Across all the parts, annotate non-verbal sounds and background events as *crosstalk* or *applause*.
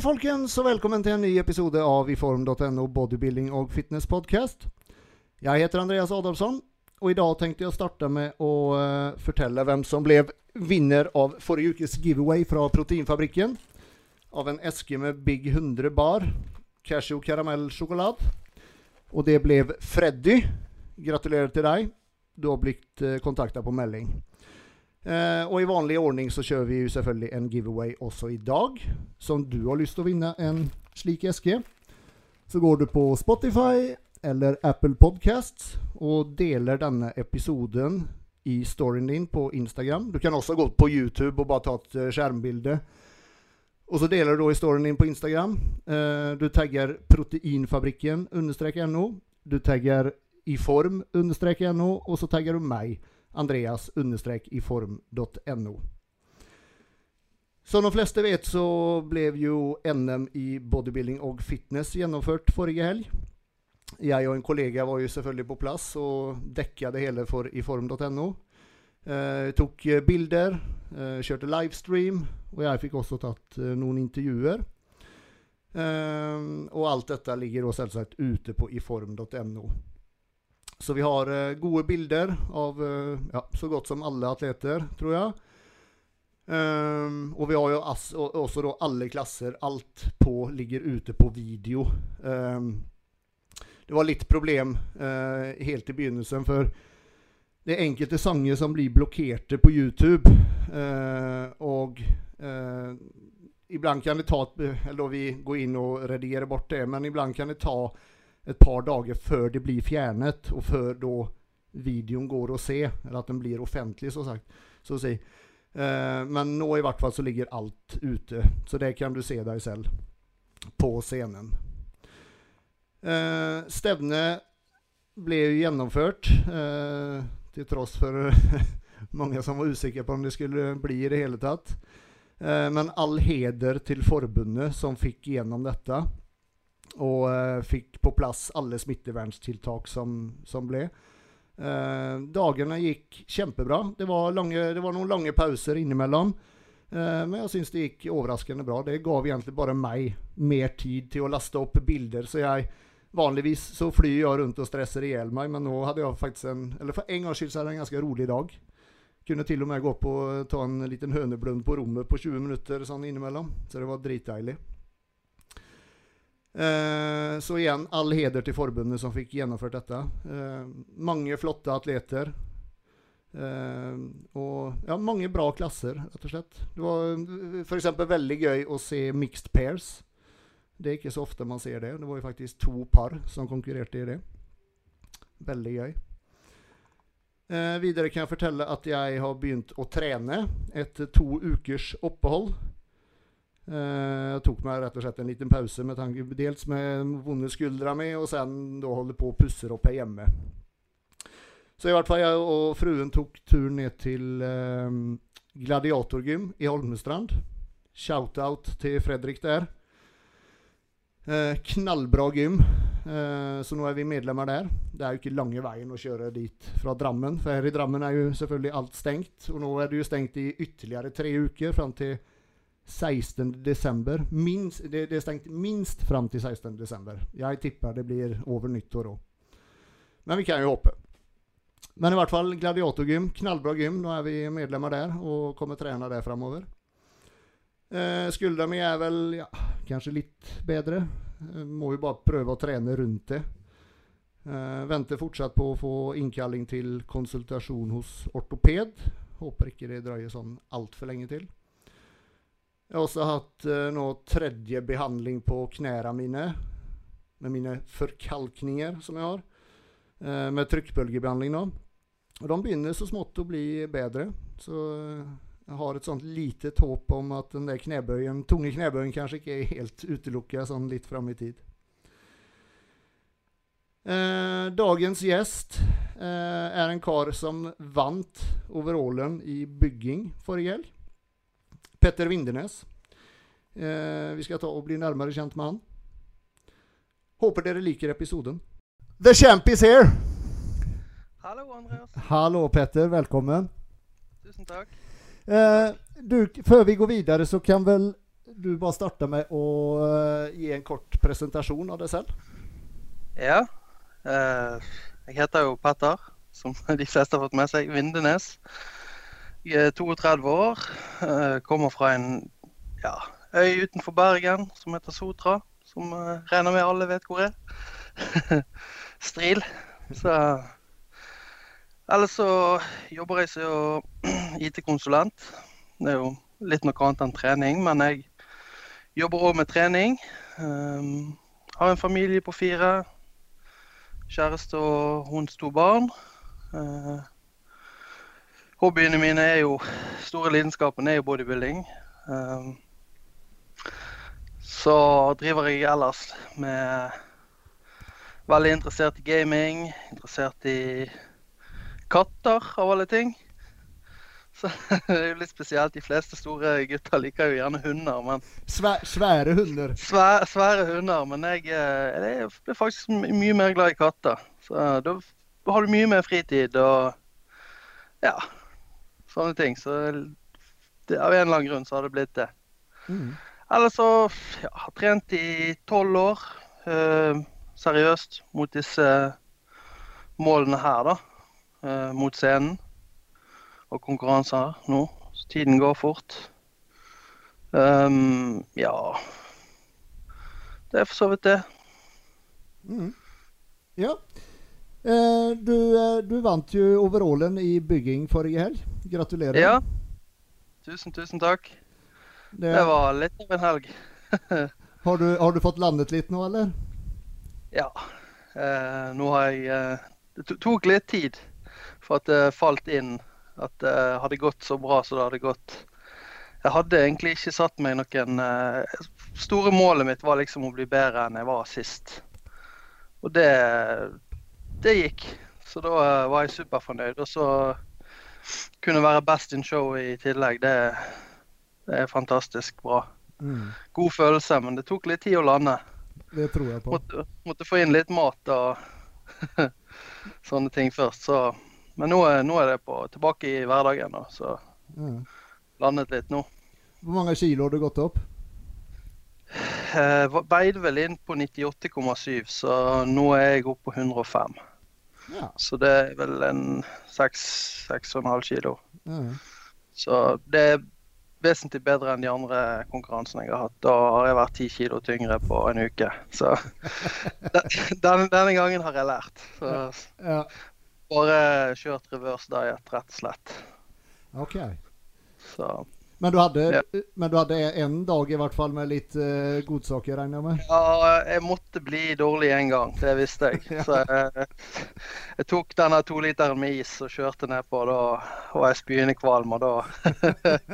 Hei folkens, og velkommen til en ny episode av iform.no bodybuilding og fitness podcast. Jeg heter Andreas Adolfsson, og i dag tenkte jeg å starte med å uh, fortelle hvem som ble vinner av forrige ukes giveaway fra Proteinfabrikken. Av en eske med Big 100 bar, cashew karamellsjokolade. Og det ble Freddy. Gratulerer til deg. Du har blitt uh, kontakta på melding. Eh, og i vanlig ordning så kjører vi jo selvfølgelig en giveaway også i dag. Så om du har lyst til å vinne en slik eske, så går du på Spotify eller Apple Podcasts og deler denne episoden i storyen din på Instagram. Du kan også gå på YouTube og bare ta et uh, skjermbilde. Og så deler du da i storyen din på Instagram. Eh, du tagger proteinfabrikken understrek no. Du tagger iform understrek no, og så tagger du meg andreas iform.no. Som de fleste vet, så ble jo NM i bodybuilding og fitness gjennomført forrige helg. Jeg og en kollega var jo selvfølgelig på plass og dekka det hele for iform.no. Eh, tok bilder, eh, kjørte livestream, og jeg fikk også tatt eh, noen intervjuer. Eh, og alt dette ligger selvsagt ute på iform.no. Så vi har uh, gode bilder av uh, ja, så godt som alle atleter, tror jeg. Um, og vi har jo også da alle klasser. Alt på ligger ute på video. Um, det var litt problem uh, helt i begynnelsen, for det er enkelte sanger som blir blokkerte på YouTube. og iblant kan det ta Eller vi går inn og redigerer bort det, men iblant kan det ta et par dager før det blir fjernet, og før da videoen går å se, eller at den blir offentlig, så, sagt, så å si. Eh, men nå i hvert fall så ligger alt ute, så det kan du se deg selv på scenen. Eh, stevnet ble jo gjennomført, eh, til tross for *laughs* mange som var usikre på om det skulle bli i det hele tatt. Eh, men all heder til forbundet som fikk gjennom dette og uh, fikk på plass alle smitteverntiltak som, som ble. Uh, dagene gikk kjempebra. Det var, lange, det var, noen lange pauser innimellom. Uh, men jeg syns det gikk overraskende bra. Det gav egentlig bare meg mer tid til å laste opp bilder. Så jeg Vanligvis så flyr jeg rundt og stresser i hjel meg, men nå hadde jeg faktisk en Eller for en gangs skyld så hadde jeg en ganske rolig dag. Kunne til og med gå opp og ta en liten høneblund på rommet på 20 minutter sånn innimellom. Så det var dritdeilig. Eh, så igjen, all heder til forbundet som fikk gjennomført dette. Eh, mange flotte atleter. Eh, og ja, mange bra klasser, rett og slett. Det var f.eks. veldig gøy å se mixed pairs. Det er ikke så ofte man ser det. Det var jo faktisk to par som konkurrerte i det. Veldig gøy. Eh, videre kan jeg fortelle at jeg har begynt å trene etter to ukers opphold. Uh, jeg tok meg rett og slett en liten pause med tanke dels med vonde skuldra mi, og sen da holder på å pusse opp her hjemme. Så i hvert fall jeg og fruen tok turen ned til uh, Gladiatorgym i Holmestrand. Shout-out til Fredrik der. Eh, knallbra gym. eh, så nå er vi medlemmer der. Det er jo ikke lange veien å kjøre dit fra Drammen. For her i Drammen er jo selvfølgelig alt stengt. Og nå er det jo stengt i ytterligere tre uker, fram til 16. desember. Minst, det, det, er stengt minst fram til 16. desember. Jeg tipper det blir over nyttår òg. Men vi kan jo håpe. Men i hvert fall Gladiatorgym. Knallbra gym. Nå er vi medlemmer der og kommer trene der framover. Eh, Skuldra mi er vel ja, kanskje litt bedre. Må jo bare prøve å trene rundt det. Eh, venter fortsatt på å få innkalling til konsultasjon hos ortoped. Håper ikke det drøyer sånn altfor lenge til. Jeg har også hatt uh, nå tredje behandling på knærne mine. Med mine forkalkninger som jeg har. Uh, med trykkbølgebehandling nå. Og de begynner så smått å bli bedre. Så uh, jeg har et sånt lite håp om at den der knebøyen, tunge knebøyen kanskje ikke er helt utelukka sånn litt fram i tid. Eh, dagens gjest eh, er en kar som vant overallen i bygging forrige helg. Petter Vindernes. Eh, vi skal ta og bli nærmere kjent med han. Håper dere liker episoden. The champ is here! Hallo, Andreas. Hallo, Petter. Velkommen. Tusen takk. Eh, du, før vi går videre, så kan vel du bare starte med å uh, gi en kort presentasjon av deg selv? Ja. eh, jeg heter jo Petter, som *laughs* de fleste har fått med seg. Vindenes. Jeg er 32 år. eh, kommer fra en ja, øy utenfor Bergen som heter Sotra. Som eh, regner med alle vet hvor er. *laughs* Stril. Så Ellers så jobber jeg som *clears throat* IT-konsulent. Det er jo litt noe annet enn trening, men jeg jobber òg med trening. Um, har en familie på fire. Kjæreste og hunds to barn. Uh, hobbyene mine er jo Store lidenskapen er jo bodybuilding. Um, så driver jeg ellers med Veldig interessert i gaming, interessert i katter, av alle ting. Så *laughs* det er jo litt spesielt. De fleste store gutter liker jo gjerne hunder, men Svæ svære hunder. Svære, svære hunder, men jeg, eh, jeg blir faktisk mye mer glad i katter. Så da har du mye mer fritid og ja, sånne ting. Så det, av en eller annen grunn så har det blitt det. Mm. Ellers så ja, har trent i tolv år eh, seriøst mot disse målene her, da. Eh, mot scenen og konkurranser nå. Så tiden går fort. Um, ja Det er for så vidt det. Mm. Ja. Eh, du, eh, du vant jo overallen i bygging forrige helg. Gratulerer. Ja. Tusen, tusen takk. Det, Det var litt av en helg. *laughs* har, du, har du fått landet litt nå, eller? Ja. Eh, nå har jeg eh, Det tok litt tid for at det falt inn at det hadde gått så bra som det hadde gått. Jeg hadde egentlig ikke satt meg noen eh, Store målet mitt var liksom å bli bedre enn jeg var sist. Og det, det gikk. Så da eh, var jeg superfornøyd. Og så kunne være best in show i tillegg. Det, det er fantastisk bra. Mm. God følelse, men det tok litt tid å lande. Det tror jeg på. Måtte, måtte få inn litt mat og *laughs* sånne ting først. Så. Men nå, er- nå er det på, tilbake i hverdagen, da, så mm. landet litt nå. Hvor mange kilo har du gått opp? Eh, va- veide vel inn på 98,7, så nå er jeg oppe på 105. Ja. Så det er vel en 6-6,5 kilo. Mm. Så det er vesentlig bedre enn de andre konkurransene jeg har hatt. Da har jeg vært 10 kilo tyngre på en uke. Så *laughs* den- denne, gangen har jeg lært. Så ja. bare kjørt reverse diet, rett og slett. OK. Så Men du, hadde, Ja. men du hadde en dag i hvert fall med litt uh, godsaker, regner jeg med? ja, jeg måtte bli dårlig en gang, det visste jeg. *laughs* Så jeg, jeg tok denne toliteren med is og kjørte nedpå. Da var jeg spyende kvalm, og da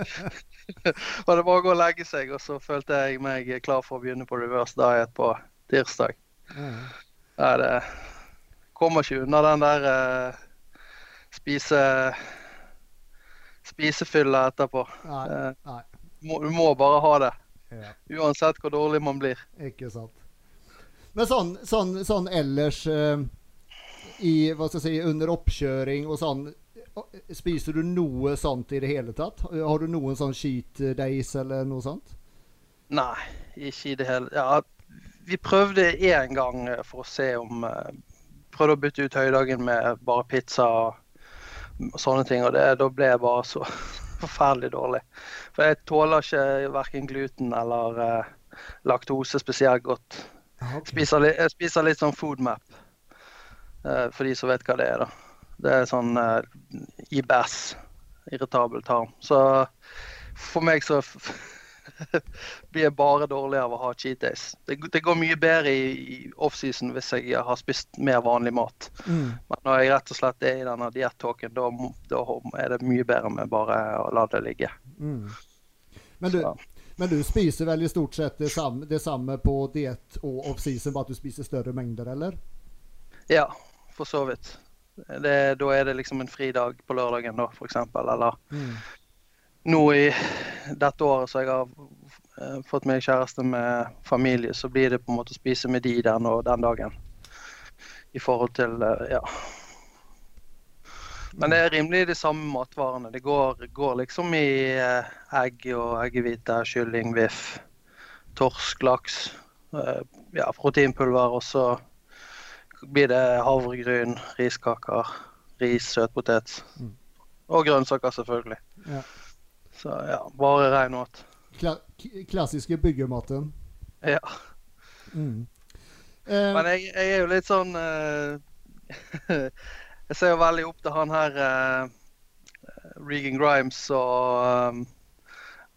*laughs* var det bare å gå og legge seg. Og så følte jeg meg klar for å begynne på reverse diet på tirsdag. Ja. Nei, det kommer ikke unna den der uh, spise spisefylla etterpå. Nei, Eh, nei. må, du må bare ha det. Ja. Uansett hvor dårlig man blir. Ikke sant. Men sånn, sånn, sånn ellers uh, i, hva skal jeg si, under oppkjøring og sånn Spiser du noe sånt i det hele tatt? Har du noen sånn cheat days eller noe sånt? Nei, ikke i det hele Ja, vi prøvde én gang eh, for å se om eh, Prøvde å bytte ut høydagen med bare pizza og sånne ting, og det, da ble jeg bare så *laughs* forferdelig dårlig. For jeg tåler ikke verken gluten eller uh, laktose spesielt godt. Okay. Spiser litt, jeg spiser litt sånn foodmap, uh, for de som vet hva det er. da. Det er sånn uh, IBS, irritabel tarm. Så for meg så *laughs* blir jeg bare dårlig av å ha cheat days. Det, det går mye bedre i, i offseason hvis jeg har spist mer vanlig mat. Mm. Men når jeg rett og slett er i denne diettalken, da, da er det mye bedre med bare å la det ligge. Mm. Men, du, men du spiser vel i stort sett det samme, det samme på diett og off-season, bare at du spiser større mengder, eller? Ja, for så vidt. Det, da er det liksom en fridag på lørdagen, da, f.eks. Eller Mm. Nå i dette året som jeg har eh, fått meg kjæreste med familie, så blir det på en måte å spise med de den og den dagen. I forhold til eh, ja. Men det er rimelig de samme matvarene. Det går, går liksom i eh, egg og eggehvite, kylling, biff. torsk, laks, ja, proteinpulver, og så blir det havregryn, riskaker, ris, søtpotet. Mm. Og grønnsaker, selvfølgelig. Ja. Så ja, bare rein mat. Kla klassiske byggematen. Ja. Mm. Eh, Men jeg, jeg er jo litt sånn uh, *laughs* Jeg ser jo veldig opp til han her uh, Regan Grimes, og, um,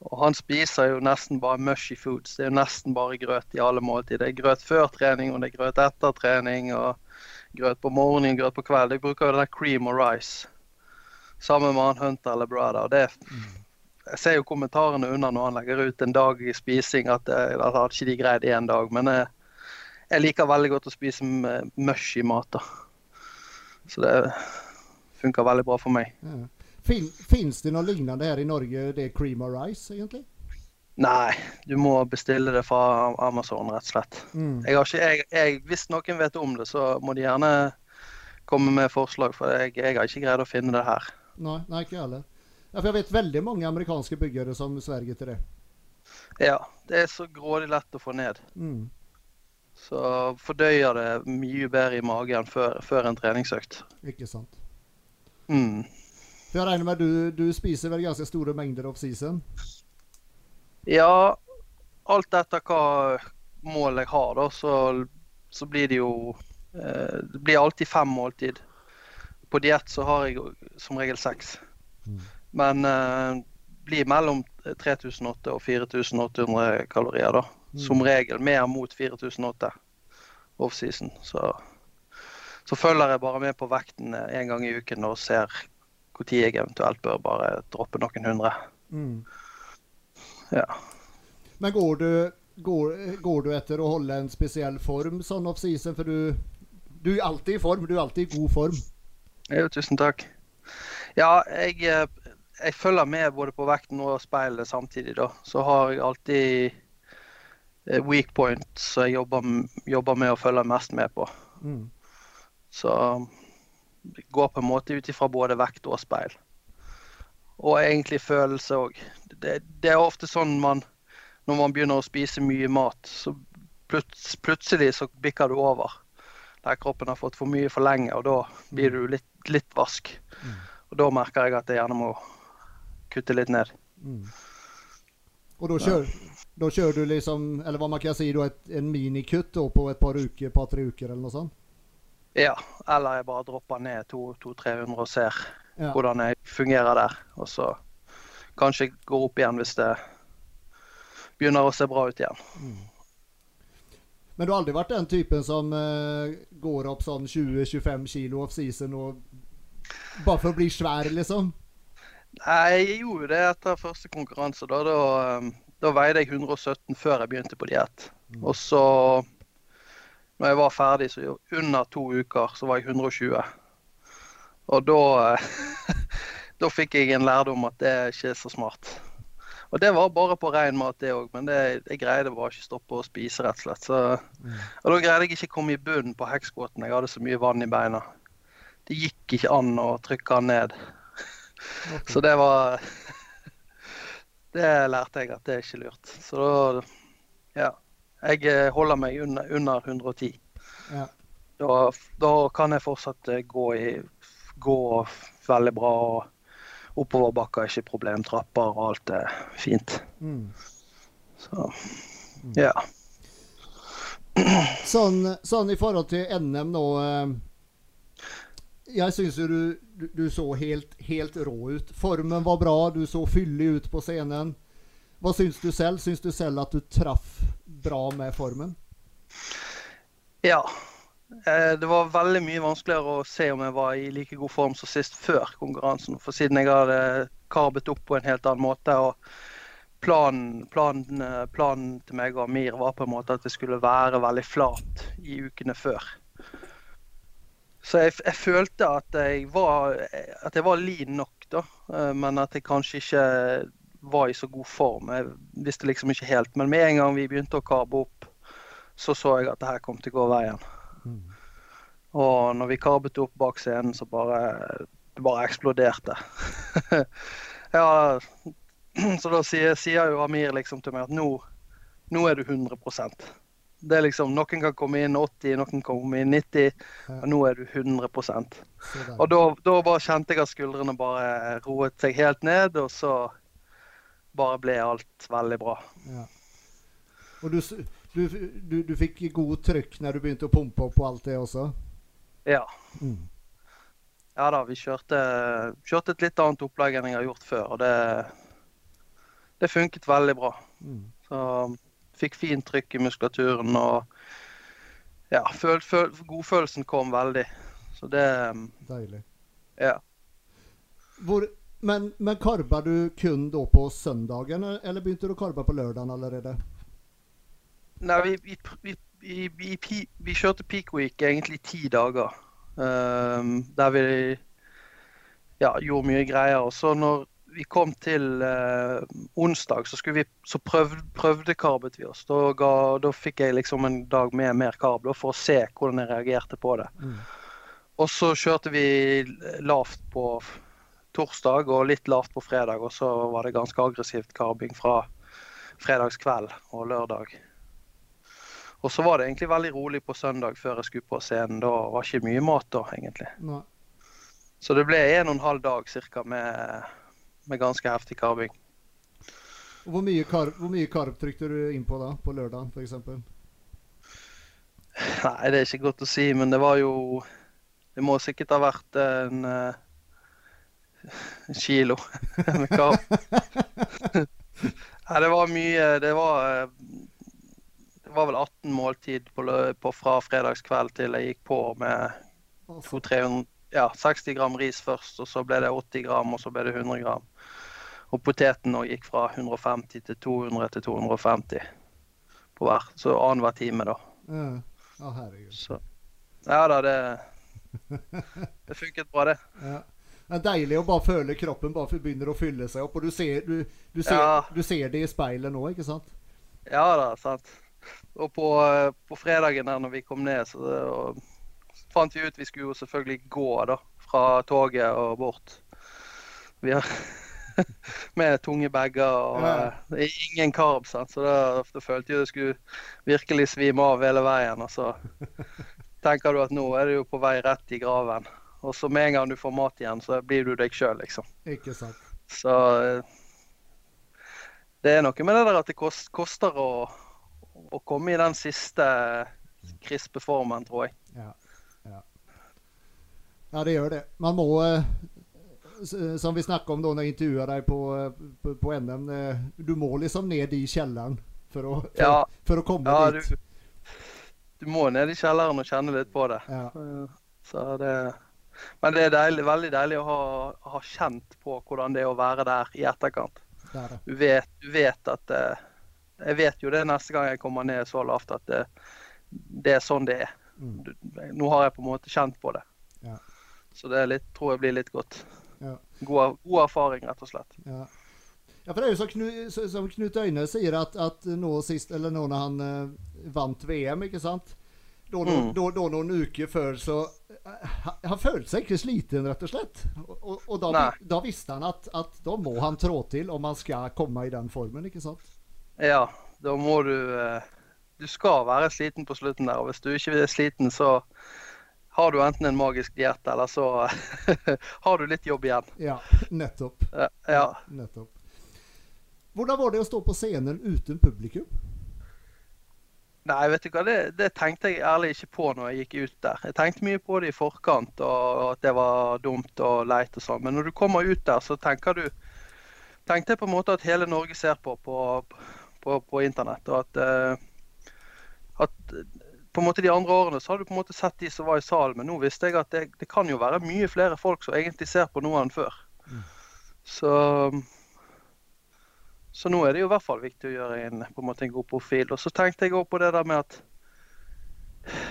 og han spiser jo nesten bare mushy foods. Det er jo nesten bare grøt i alle måltider. Det er grøt før trening, og det er grøt etter trening, og grøt på morgenen, grøt på kveld. Jeg bruker jo det der cream og rice sammen med han Hunter eller Brada. Og det, jeg ser jo kommentarene under når han legger ut en dag i spising, at, det, at hadde ikke de greid én dag. Men jeg, jeg liker veldig godt å spise mush mushy mat. da. Så det funker veldig bra for meg. ja. fin Fins det noe lignende her i Norge, det er cream of rice, egentlig? Nei, du må bestille det fra Amazon, rett og slett. Mm. Jeg har ikke, jeg, jeg, hvis noen vet om det, så må de gjerne komme med forslag, for jeg, jeg har ikke greid å finne det her. Nei, nei, ikke heller. Ja, for jeg vet veldig mange amerikanske byggere som sverger til det. Ja, det er så grådig lett å få ned. Mm. Så fordøyer det mye bedre i magen før, før en treningsøkt. Ikke sant. Mm. For jeg regner med du, du spiser vel ganske store mengder off-season? Ja, alt etter hva mål jeg har, da, så, så blir det jo eh, Det blir alltid fem måltid. På diett så har jeg som regel seks. Mm. Men eh, blir mellom 3800 og 4800 kalorier, da. Mm. Som regel mer mot 4800 offseason. Så, så følger jeg bare med på vekten én gang i uken og ser når jeg eventuelt bør bare droppe noen hundre. Mm. Ja. Men går du, går, går du etter å holde en spesiell form sånn off-season? For du, du er alltid i form. Du er alltid i god form. Jo, tusen takk. Ja, jeg, eh, jeg følger med både på vekten og speilet samtidig, da. Så har jeg alltid eh, weak points som jeg jobber, jobber med å følge mest med på. Mm. Så det går på en måte ut ifra både vekt og speil. Og egentlig følelse òg. Det, det er ofte sånn man Når man begynner å spise mye mat, så plut- plutselig så bikker du over. Der kroppen har fått for mye for lenge, og da blir du litt, litt vask. Mm. Og da merker jeg at jeg gjerne må kutte litt ned. Mm. Og da kjører, da kjører du liksom, eller hva man kan si, et, en minikutt på et par uker, par-tre uker eller noe sånt? Ja, eller jeg bare dropper ned 200-300 og ser Ja. hvordan jeg fungerer der. Og så kanskje går opp igjen hvis det begynner å se bra ut igjen. Mm. Men du har aldri vært den typen som uh, går opp sånn 20-25 kilo off-season og bare for å bli svær, liksom? Nei, jeg gjorde jo det etter første konkurranse. Da, da, um, da veide jeg 117 før jeg begynte på diett. Mm. Og så, når jeg var ferdig, så under to uker, så var jeg 120. Og da, *laughs* da fikk jeg en lærdom at det ikke er så smart. Og det var bare på ren mat, det òg, men det, jeg greide bare ikke stoppe å spise, rett og slett. Så, Mm. og da greide jeg ikke komme i bunnen på hekskåten. Jeg hadde så mye vann i beina. Det gikk ikke an å trykke den ned. Så det var *laughs* Det lærte jeg at det er ikke lurt. Så da Ja. Jeg eh, holder meg under, under 110. Ja. Da, da kan jeg fortsatt eh, gå, i, gå veldig bra. og Oppoverbakker er ikke problem. Trapper og alt er fint. Mm. Så ja. Sånn, sånn i forhold til NM nå eh, Jeg syns jo du, du, du så helt, helt rå ut. Formen var bra, du så fyldig ut på scenen. Hva syns du selv? Syns du selv at du traff bra med formen? Ja. Eh, Det var veldig mye vanskeligere å se om jeg var i like god form som sist før konkurransen. For siden jeg hadde karbet opp på en helt annen måte. og Planen, planen, eh, planen til meg og Amir var på en måte at det skulle være veldig flat i ukene før. Så jeg, jeg følte at jeg, var, at jeg var lean nok, da. eh, Men at jeg kanskje ikke var i så god form. Jeg visste liksom ikke helt. Men med en gang vi begynte å karbe opp, så så jeg at det her kom til å gå veien. Og når vi karbet opp bak scenen, så bare det bare eksploderte. *laughs* ja, *clears throat* så da sier, sier jo Amir liksom til meg at nå, nå er du 100 Det er liksom, Noen kan komme inn 80, noen kan komme inn 90, Ja. og nå er du 100 Så. Og da, da bare kjente jeg at skuldrene bare roet seg helt ned, og så bare ble alt veldig bra. Ja. Og du, du, du, du fikk god trykk når du begynte å pumpe opp på alt det også? Ja. Mm. Ja da, vi kjørte, kjørte et litt annet opplegg enn jeg har gjort før, og det, det funket veldig bra. Mm. Så fikk fint trykk i muskulaturen og ja, føl, føl, godfølelsen kom veldig. Så det Deilig. Ja. Hvor, men, men karba du kun da på søndagen, eller begynte du å karbe på lørdagen allerede? Nei, vi, vi, vi, vi, vi, vi, vi kjørte peak week egentlig ti dager. Um, der vi ja, gjorde mye greier. Og så når vi kom til eh, onsdag, så, vi, så prøvde, prøvde karbet vi oss. Da, ga, da fikk jeg liksom en dag med mer karb da, for å se hvordan jeg reagerte på det. Mm. Og så kjørte vi lavt på torsdag og litt lavt på fredag. Og så var det ganske aggressivt karbing fra fredagskveld og lørdag. Og så var det egentlig veldig rolig på søndag før jeg skulle på scenen. Da var ikke mye mat da, egentlig. Nei. Så det ble en og en halv dag cirka med, med ganske heftig karving. Hvor mye, karb, hvor mye karb trykte du inn på da, på lørdag f.eks.? Nei, det er ikke godt å si, men det var jo Det må sikkert ha vært en, eh, en kilo med karb. *laughs* Nei, det var mye Det var eh, Det var vel 18 måltid på, på fra fredagskveld til jeg gikk på med Altså, 200-300 Ja, 60 gram ris først, og så ble det 80 gram, og så ble det 100 gram. Og poteten nå gikk fra 150 til 200 til 250 på hver. Så annenhver time, da. ja. Å, herregud. Så ja da, det Det funket bra, det. *laughs* Ja. Det er deilig å bare føle kroppen bare begynner å fylle seg opp. Og du ser, du, du ser, Ja. du ser det i speilet nå, ikke sant? Ja da, sant. Og på, på fredagen der når vi kom ned, så det, og, fant vi ut vi skulle jo selvfølgelig gå da, fra toget og bort. Vi har *laughs* med tunge bager og Ja. eh, ingen karb, sant? så da, da følte jeg det skulle virkelig svime av hele veien. Og så *laughs* tenker du at nå er du jo på vei rett i graven. Og så med en gang du får mat igjen, så blir du deg sjøl, liksom. Ikke sant? Så eh, det er noe med det der at det kost, koster å, å komme i den siste krispe formen, tror jeg. Ja. det gjør det. Man må eh, Som vi snakket om da når jeg intervjuet deg på, eh, på, på NM, eh, du må liksom ned i kjelleren for å, for, Ja, for å komme ja du, dit. du må ned i kjelleren og kjenne litt på det. Ja. Eh, Så det Men det er deilig, veldig deilig å ha, ha kjent på hvordan det er å være der i etterkant. Det det. Du vet, du vet at eh, Jeg vet jo det neste gang jeg kommer ned så lavt at det, det er sånn det er. Mm. Du, nå har jeg på en måte kjent på det. Ja. Så det litt, tror jeg blir litt godt. Ja. God, god erfaring, rett og slett. Ja. ja, for det er jo som Knut, som Knut Øyne sier, at, at nå sist, eller nå når han eh, vant VM, ikke sant? Da, Mm. da, da noen uker før så eh, han, han følte seg ikke sliten, rett og slett. Og, og da, da visste han at, at da må han trå til om han skal komme i den formen, ikke sant? Ja, da må du eh, Du skal være sliten på slutten der. Og hvis du ikke er sliten, så har du enten en magisk diett, eller så *laughs* har du litt jobb igjen. Ja, nettopp. Ja, ja. nettopp. Hvordan var det å stå på scenen uten publikum? Nei, vet du hva, det, det tenkte jeg ærlig ikke på når jeg gikk ut der. Jeg tenkte mye på det i forkant, og at det var dumt og leit og sånn. Men når du kommer ut der, så tenker du Tenkte jeg på en måte at hele Norge ser på på, på, på internett, og at eh, at på en måte De andre årene så hadde du på en måte sett de som var i salen, men nå visste jeg at det, det kan jo være mye flere folk som egentlig ser på noe enn før. Mm. Så så nå er det jo i hvert fall viktig å gjøre en, på en, måte en god profil. Og så tenkte jeg også på det der med at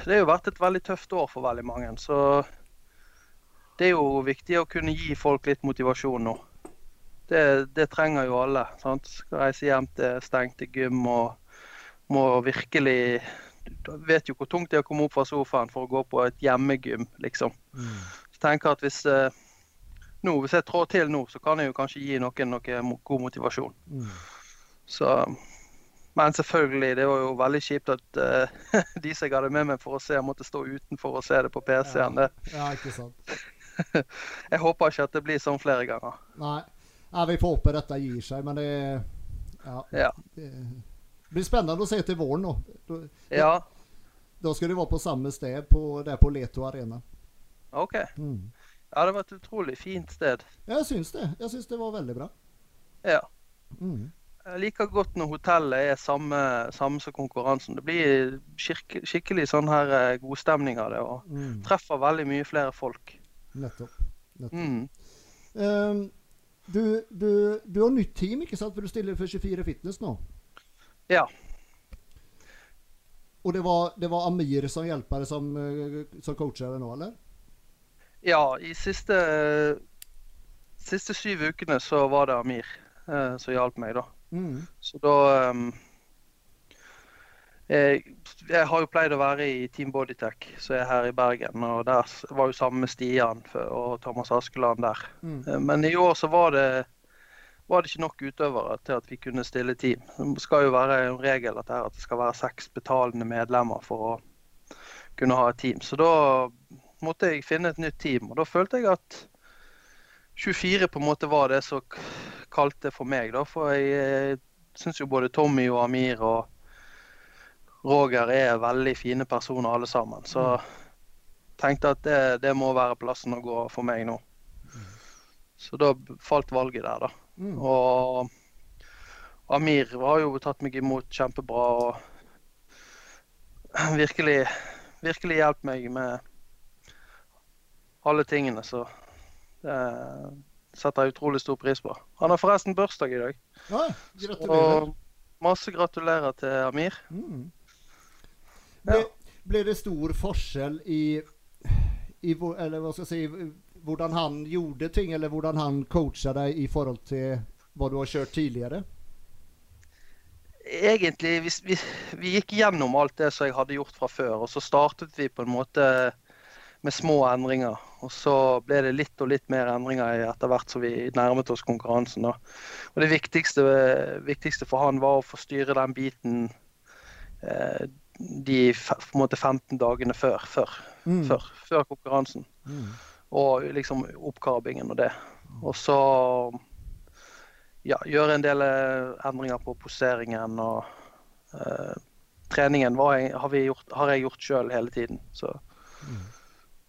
det har jo vært et veldig tøft år for veldig mange. Så det er jo viktig å kunne gi folk litt motivasjon nå. Det, det trenger jo alle. sant? Skal reise hjem til stengte gym og må virkelig Du vet jo hvor tungt det er å komme opp fra sofaen for å gå på et hjemmegym, liksom. Mm. Så tenker jeg at hvis, eh, nå, hvis jeg trår til nå, så kan jeg jo kanskje gi noen noe god motivasjon. Mm. Så, Men selvfølgelig, det var jo veldig kjipt at uh, *laughs* de som jeg hadde med meg for å se, måtte stå utenfor og se det på PC-en. Ja, ja, ikke sant. *laughs* jeg håper ikke at det blir sånn flere ganger. Nei. Ja, vi får håpe dette gir seg, men det Ja. Ja. Det blir spennende å se til våren nå. Da, Ja, da skal du være på samme sted på, der på Leto Arena. OK. Mm. Ja, det var et utrolig fint sted. Jeg syns det. Jeg syns det var veldig bra. Ja. Mm. Jeg liker godt når hotellet er samme, samme som konkurransen. Det blir skik skikkelig sånn her eh, godstemning av det, og Mm. treffer veldig mye flere folk. Nettopp. Nettopp. Mm. Ehm, du, du, du har nytt team, ikke sant? For du stiller for 24 Fitness nå. Ja. Og det var, det var Amir som hjelper deg som, eh, som deg nå, eller? Ja, i siste, siste syv ukene så var det Amir eh, som hjalp meg, da. Mm. Så da um, jeg, jeg har jo pleid å være i Team Bodytech, som er her i Bergen. Og der var jo sammen med Stian og Thomas Askeland der. Mm. Eh, Men i år så var det, var det ikke nok utøvere til at vi kunne stille team. Det skal jo være en regel at det, skal være seks betalende medlemmer for å kunne ha et team. Så da måtte jeg finne et nytt team. Og da følte jeg at 24 på en måte var det som kalte for meg. da, For jeg eh, syns jo både Tommy og Amir og Roger er veldig fine personer alle sammen. Så tenkte at det, det må være plassen å gå for meg nå. Så da falt valget der, da. Mm. Og Amir har jo tatt meg imot kjempebra og virkelig, virkelig hjulpet meg med alle tingene, så det setter jeg utrolig stor pris på. Han har forresten bursdag i dag, Ja, gratulerer. og masse gratulerer til Amir. Mm. Ja. Ble, ble det stor forskjell i, i eller hva skal jeg si, hvordan han gjorde ting, eller hvordan han coacha deg i forhold til hva du har kjørt tidligere? Egentlig, vi, vi, vi gikk gjennom alt det som jeg hadde gjort fra før, og så startet vi på en måte med små endringer. Og så ble det litt og litt mer endringer etter hvert som vi nærmet oss konkurransen. Da. Og det viktigste, viktigste for han var å få styre den biten eh, de på en måte 15 dagene før, før, Mm. før, før konkurransen. Mm. Og liksom oppkarbingen og det. Og så ja, gjøre en del eh, endringer på poseringen og eh, treningen jeg- har, vi gjort, har jeg gjort sjøl hele tiden. Så, Mm.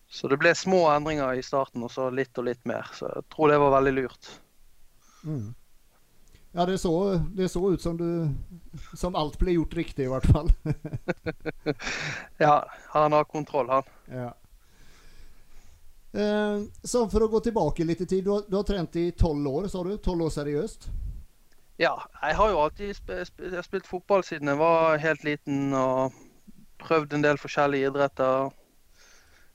så det ble små endringer i starten og så litt og litt mer. Så jeg tror det var veldig lurt. Mm. Ja, det så, det så ut som du Som alt ble gjort riktig, i hvert fall. *laughs* Ja, han har kontroll, han. ja. Eh, så for å gå tilbake litt i tid. Du har, du har trent i tolv år, sa du? Tolv år seriøst? Ja, jeg har jo alltid sp sp spilt fotball siden jeg var helt liten og prøvd en del forskjellige idretter.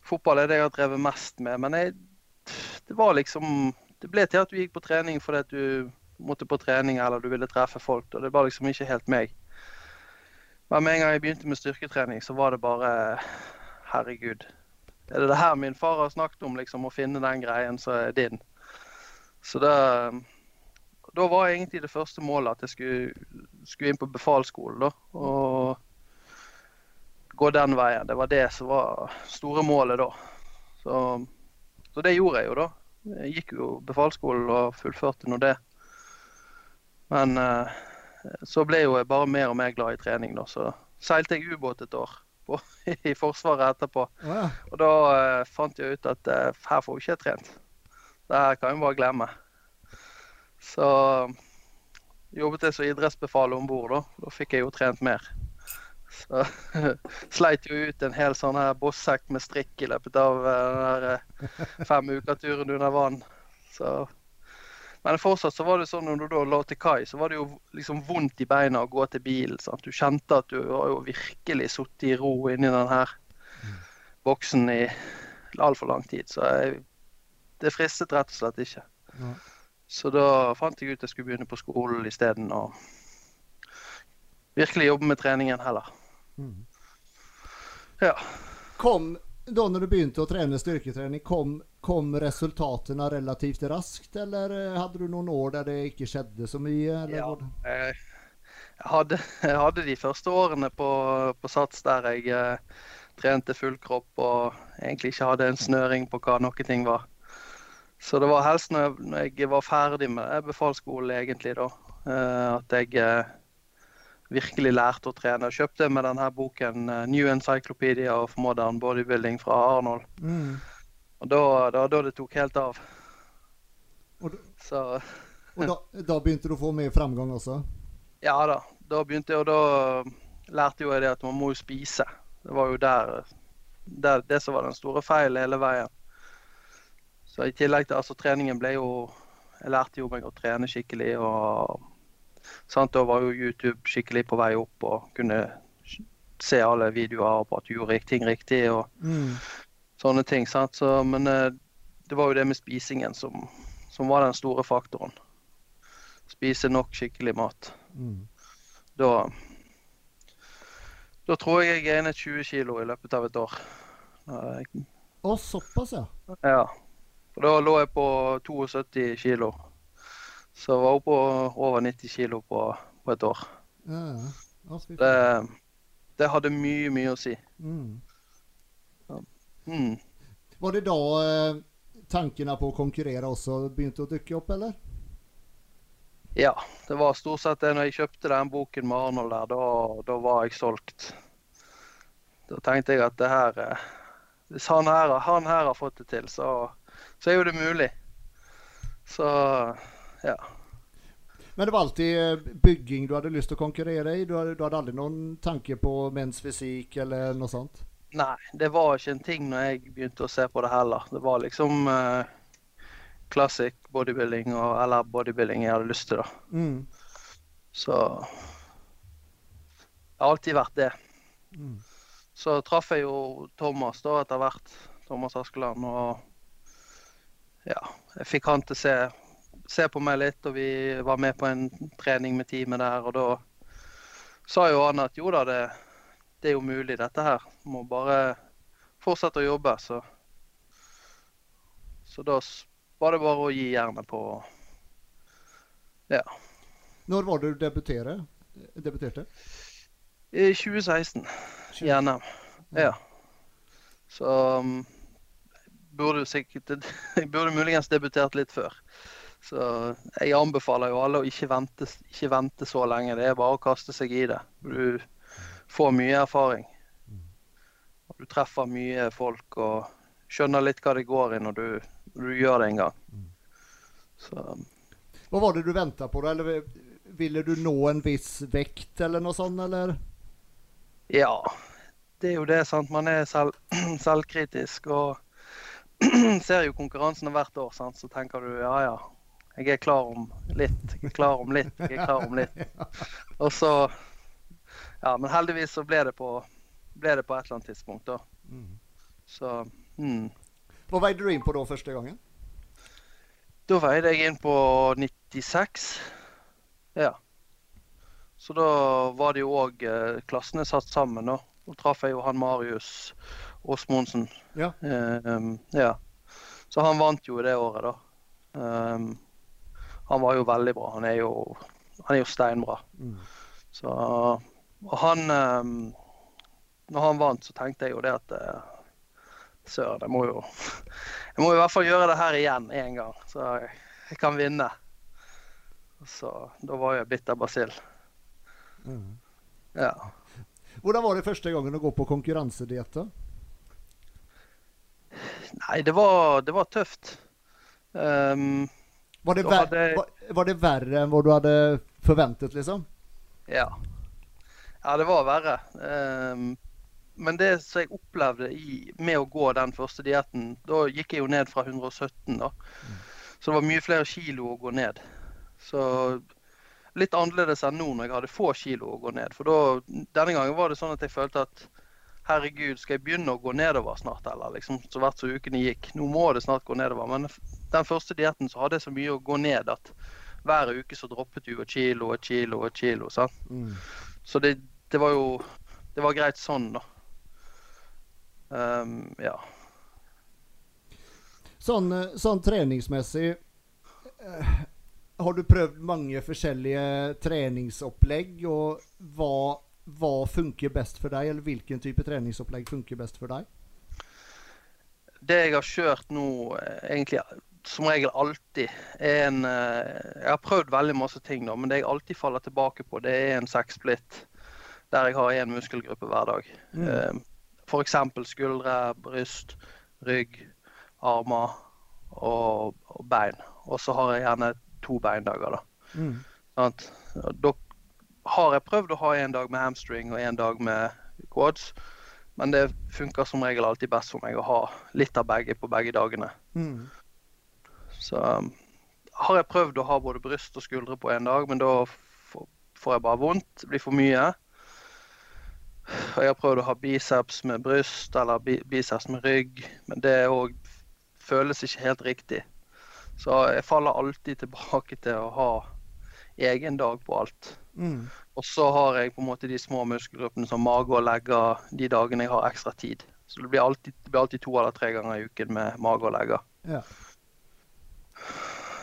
Fotball er det jeg har drevet mest med, men jeg, det var liksom Det ble til at du gikk på trening fordi at du måtte på trening eller du ville treffe folk. og Det var liksom ikke helt meg. Men med en gang jeg begynte med styrketrening, så var det bare Herregud. Er det det her min far har snakket om, liksom, å finne den greien som er din? Så da da var egentlig det første målet at jeg skulle, skulle inn på befalsskolen. Og gå den veien. Det var det som var store målet da. Så, så det gjorde jeg jo da. Jeg gikk jo befalsskolen og fullførte nå det. Men eh, så ble jo jeg bare mer og mer glad i trening, da. Så seilte jeg ubåt et år på, *laughs* i Forsvaret etterpå. Ja. Og da uh, fant jeg ut at uh, her får vi ikke trent. Det her kan vi bare glemme. Så jobbet jeg som idrettsbefal om bord, da. Da fikk jeg jo trent mer. Så *laughs* sleit jo ut en hel sånn her bossekk med strikk i løpet av eh, den der fem uker-turen under vann. Så men fortsatt så var det sånn når du da lå til kai, så var det jo liksom vondt i beina å gå til bilen. Sant? Du kjente at du har jo virkelig sittet i ro inni den her boksen i altfor lang tid. Så jeg, det fristet rett og slett ikke. Ja. Så da fant jeg ut jeg skulle begynne på skolen isteden. Og virkelig jobbe med treningen heller. Mm. Ja. Kom, da når du begynte å trene styrketrening, kom, kom resultatene relativt raskt, eller eh, hadde du noen år der det ikke skjedde så mye? Eller? Ja. Jeg, Jeg hadde, *laughs* jeg hadde de første årene på, på Sats der jeg eh, trente full kropp og egentlig ikke hadde en snøring på hva noe ting var. Så det var helst når jeg, når jeg var ferdig med befalsskolen, egentlig, da, eh, at jeg eh, virkelig lærte å trene. Jeg kjøpte med denne boken eh, 'New Encyclopedia of Modern Bodybuilding' fra Arnold. Mm. Og da, da, det tok helt av. Og, da, Så *laughs* og da, da begynte du å få mer framgang også? ja da. Da begynte jeg, og da lærte jo jeg det at man må jo spise. Det var jo der, der det som var den store feilen hele veien. Så i tillegg til altså treningen ble jo Jeg lærte jo meg å trene skikkelig og sant, Da var jo YouTube skikkelig på vei opp og kunne se alle videoer på at du gjorde ting riktig og Mm. Sånne ting. Sant? Så, men eh, det var jo det med spisingen som, som var den store faktoren. Spise nok skikkelig mat. Mm. Da Da tror jeg jeg gainet 20 kilo i løpet av et år. Å, såpass, ja. Ja. For da lå jeg på 72 kilo. Så jeg var oppe over 90 kilo på, på et år. ja. ja. Det, det hadde mye, mye å si. Mm. Mm. Var det da eh, tankene på å konkurrere også begynte å dukke opp, eller? Ja, det var stort sett det. Når jeg kjøpte den boken med Arnold der, da, da var jeg solgt. Da tenkte jeg at det her eh, Hvis han her, han her har fått det til, så, så er jo det mulig. Så ja. Men det var alltid eh, bygging du hadde lyst til å konkurrere i? Du hadde, du hadde aldri noen tanke på menns fysikk eller noe sånt? Nei, det var ikke en ting når jeg begynte å se på det heller. Det var liksom classic bodybuilding og, eller bodybuilding jeg hadde lyst til, da. Mm. Så Det har alltid vært det. Mm. Så traff jeg jo Thomas da etter hvert. Thomas Askeland. Og ja, jeg fikk han til å se, se på meg litt, og vi var med på en trening med teamet der. Og da sa jo han at jo da, det, det er jo mulig dette her. Må bare fortsette å jobbe, så Så da var det bare å gi jernet på Når var det du debuterte? debuterte? I 2016. i NM. Ja. Så um, burde sikkert *laughs* Jeg burde muligens debutert litt før. Så jeg anbefaler jo alle å ikke vente, ikke vente så lenge. Det er bare å kaste seg i det. Du får mye erfaring. Og du treffer mye folk og skjønner litt hva det går i når du, når du gjør det en gang. Så Hva var det du venta på? da? Eller ville du nå en viss vekt eller noe sånt, eller? Ja, det er jo det. sant? Man er selv, *clears throat* selvkritisk og *clears throat* ser jo konkurransene hvert år. sant? Så tenker du ja ja, jeg er klar om litt, jeg er klar om litt, jeg er klar om litt. *laughs* Og så Ja, men heldigvis så ble det på, ble det på et eller annet tidspunkt, da. Mm. Så mm. Hva veide du inn på da første gangen? Da veide jeg inn på 96. Ja. Så da var det jo òg eh, klassene satt sammen, da. Da traff jeg jo han Marius Åsmundsen. Ja. Um, ja. Så han vant jo det året, da. Um, han var jo veldig bra. Han er jo, han er jo steinbra. Mm. Så Og han um, Når han vant, så tenkte jeg jo det at eh, Søren, jeg må jo *laughs* Jeg må i hvert fall gjøre det her igjen en gang, så jeg, jeg kan vinne. Så da var jeg bitter basill. Mm. Ja. Hvordan var det første gangen å gå på konkurransedietta? Nei, det var, det var tøft. Um, Var det, ver hadde- var, var det verre enn hva du hadde forventet, liksom? ja. Ja, det var verre. Um, men det som jeg opplevde i, med å gå den første dietten, da gikk jeg jo ned fra 117, da. Så det var mye flere kilo å gå ned. Så litt annerledes enn nå når jeg hadde få kilo å gå ned. For da, denne gangen var det sånn at jeg følte at herregud, skal jeg begynne å gå nedover snart, eller liksom så hvert så ukene gikk. Nå må det snart gå nedover. Men den første dietten så hadde jeg så mye å gå ned at hver uke så droppet du et kilo, og et kilo, og et kilo. sant? Mm. Så det, det var jo Det var greit sånn, da. Um, ja. Sånn, eh, sånn treningsmessig eh, har du prøvd mange forskjellige treningsopplegg, og hva, hva funker best for deg? Eller hvilken type treningsopplegg funker best for deg? Det jeg har kjørt nå, eh, egentlig som regel alltid, er en Jeg har prøvd veldig masse ting, da, men det jeg alltid faller tilbake på, det er en sekssplitt der jeg har én muskelgruppe hver dag. Mm. Eh, F.eks. skuldre, bryst, rygg, armer og, og bein. Og så har jeg gjerne to beindager, da. Mm. Sånn, Da har jeg prøvd å ha en dag med hamstring og en dag med quads. Men det funker som regel alltid best for meg å ha litt av begge på begge dagene. Mm. Så um, har jeg prøvd å ha både bryst og skuldre på en dag, men da får får jeg bare vondt. Det blir for mye. Og jeg har prøvd å ha biceps med bryst eller biceps med rygg, men det òg føles ikke helt riktig. Så jeg faller alltid tilbake til å ha egen dag på alt. Mm. Og så har jeg på en måte de små muskelgruppene som mage og legger de dagene jeg har ekstra tid. Så det blir alltid, det blir alltid to eller tre ganger i uken med mage og legger. Ja.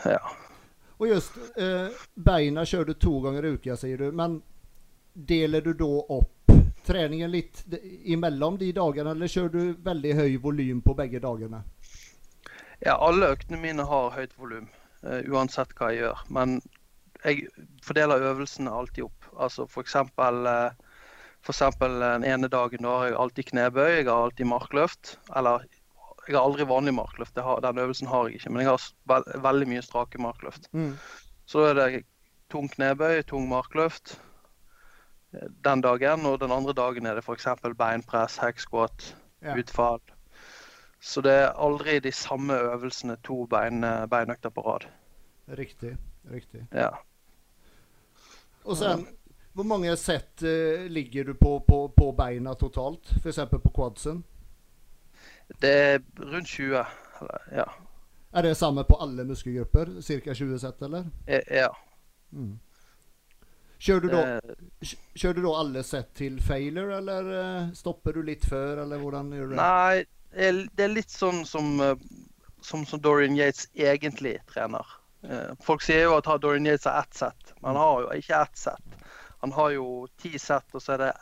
Ja. Og just eh, beina kjører du to ganger i uka, sier du. Men deler du da opp treningen litt imellom de dagene, eller kjører du veldig høy volym på begge dagene? ja, alle øktene mine har høyt volum, uh, uansett hva jeg gjør. Men jeg fordeler øvelsene alltid opp. Altså eksempel, eh, for eksempel den ene dagen da har jeg alltid knebøy, jeg har alltid markløft. Eller jeg har aldri vanlig markløft, det har, den øvelsen har jeg ikke. Men jeg har ve veldig mye strake markløft. Mm. Så da er det tung knebøy, tung markløft eh, den dagen. Og den andre dagen er det f.eks. beinpress, hacksquat, Ja. utfall. Så det er aldri de samme øvelsene to bein, beinøkter på rad. Riktig. Riktig. Ja. Og sen, hvor mange sett uh, ligger du på, på, på beina totalt? F.eks. på quadsen? Det er rundt 20. Eller, ja. Er det samme på alle muskelgrupper? Ca. 20 sett, eller? Eh, ja. Mm. Kjører du Eh, Kjører du da alle sett til failure, eller eh, stopper du litt før, eller hvordan gjør du det? Nei, det er- litt sånn som, eh, som, som Dorian Yates egentlig trener. Eh, Folk sier jo at ha- Dorian Yates har ett sett, men han har jo ikke ett sett. Han har jo ti sett, og så er det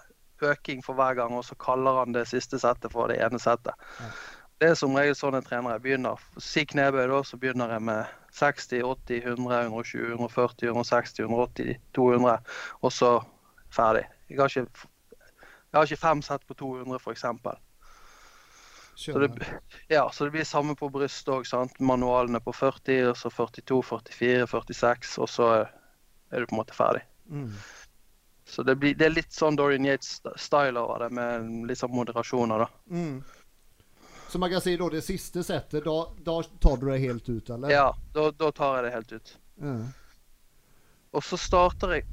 øking for hver gang, og så kaller han det siste settet for det ene settet. Ja. Det er som regel sånn en trener. Jeg begynner, Si knebøy, da, så begynner jeg med 60, 80, 100, 120, 140, 160, 180, 200, og så ferdig. Jeg har ikke, jeg har ikke fem sett på 200, f.eks. Så det, ja, så det blir samme på brystet òg. Manualene på 40, og så 42, 44, 46, og så er du på en måte ferdig. Mm. Så det, blir, det er litt sånn Dorian Yates-style over det, med litt sånn moderasjoner, da. Mm. Så man kan si da det siste settet, da, da tar du det helt ut, eller? Ja, da, da tar jeg det helt ut. Ja. Og så starter jeg,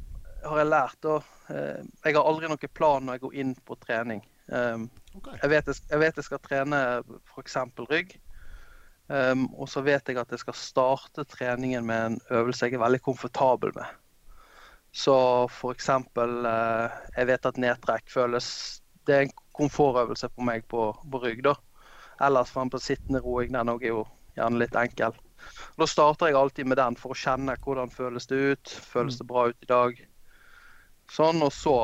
har jeg lært da eh, Jeg har aldri noen plan når jeg går inn på trening. Um, okay. jeg, vet jeg, jeg vet jeg skal trene f.eks. rygg. Um, og så vet jeg at jeg skal starte treningen med en øvelse jeg er veldig komfortabel med. Så f.eks. Uh, jeg vet at nedtrekk føles Det er en komfortøvelse på meg på, på rygg, da. Ellers for på sittende roing, den òg er jo gjerne litt enkel. Da starter jeg alltid med den for å kjenne hvordan føles det ut. Føles det bra ut i dag? Sånn, og så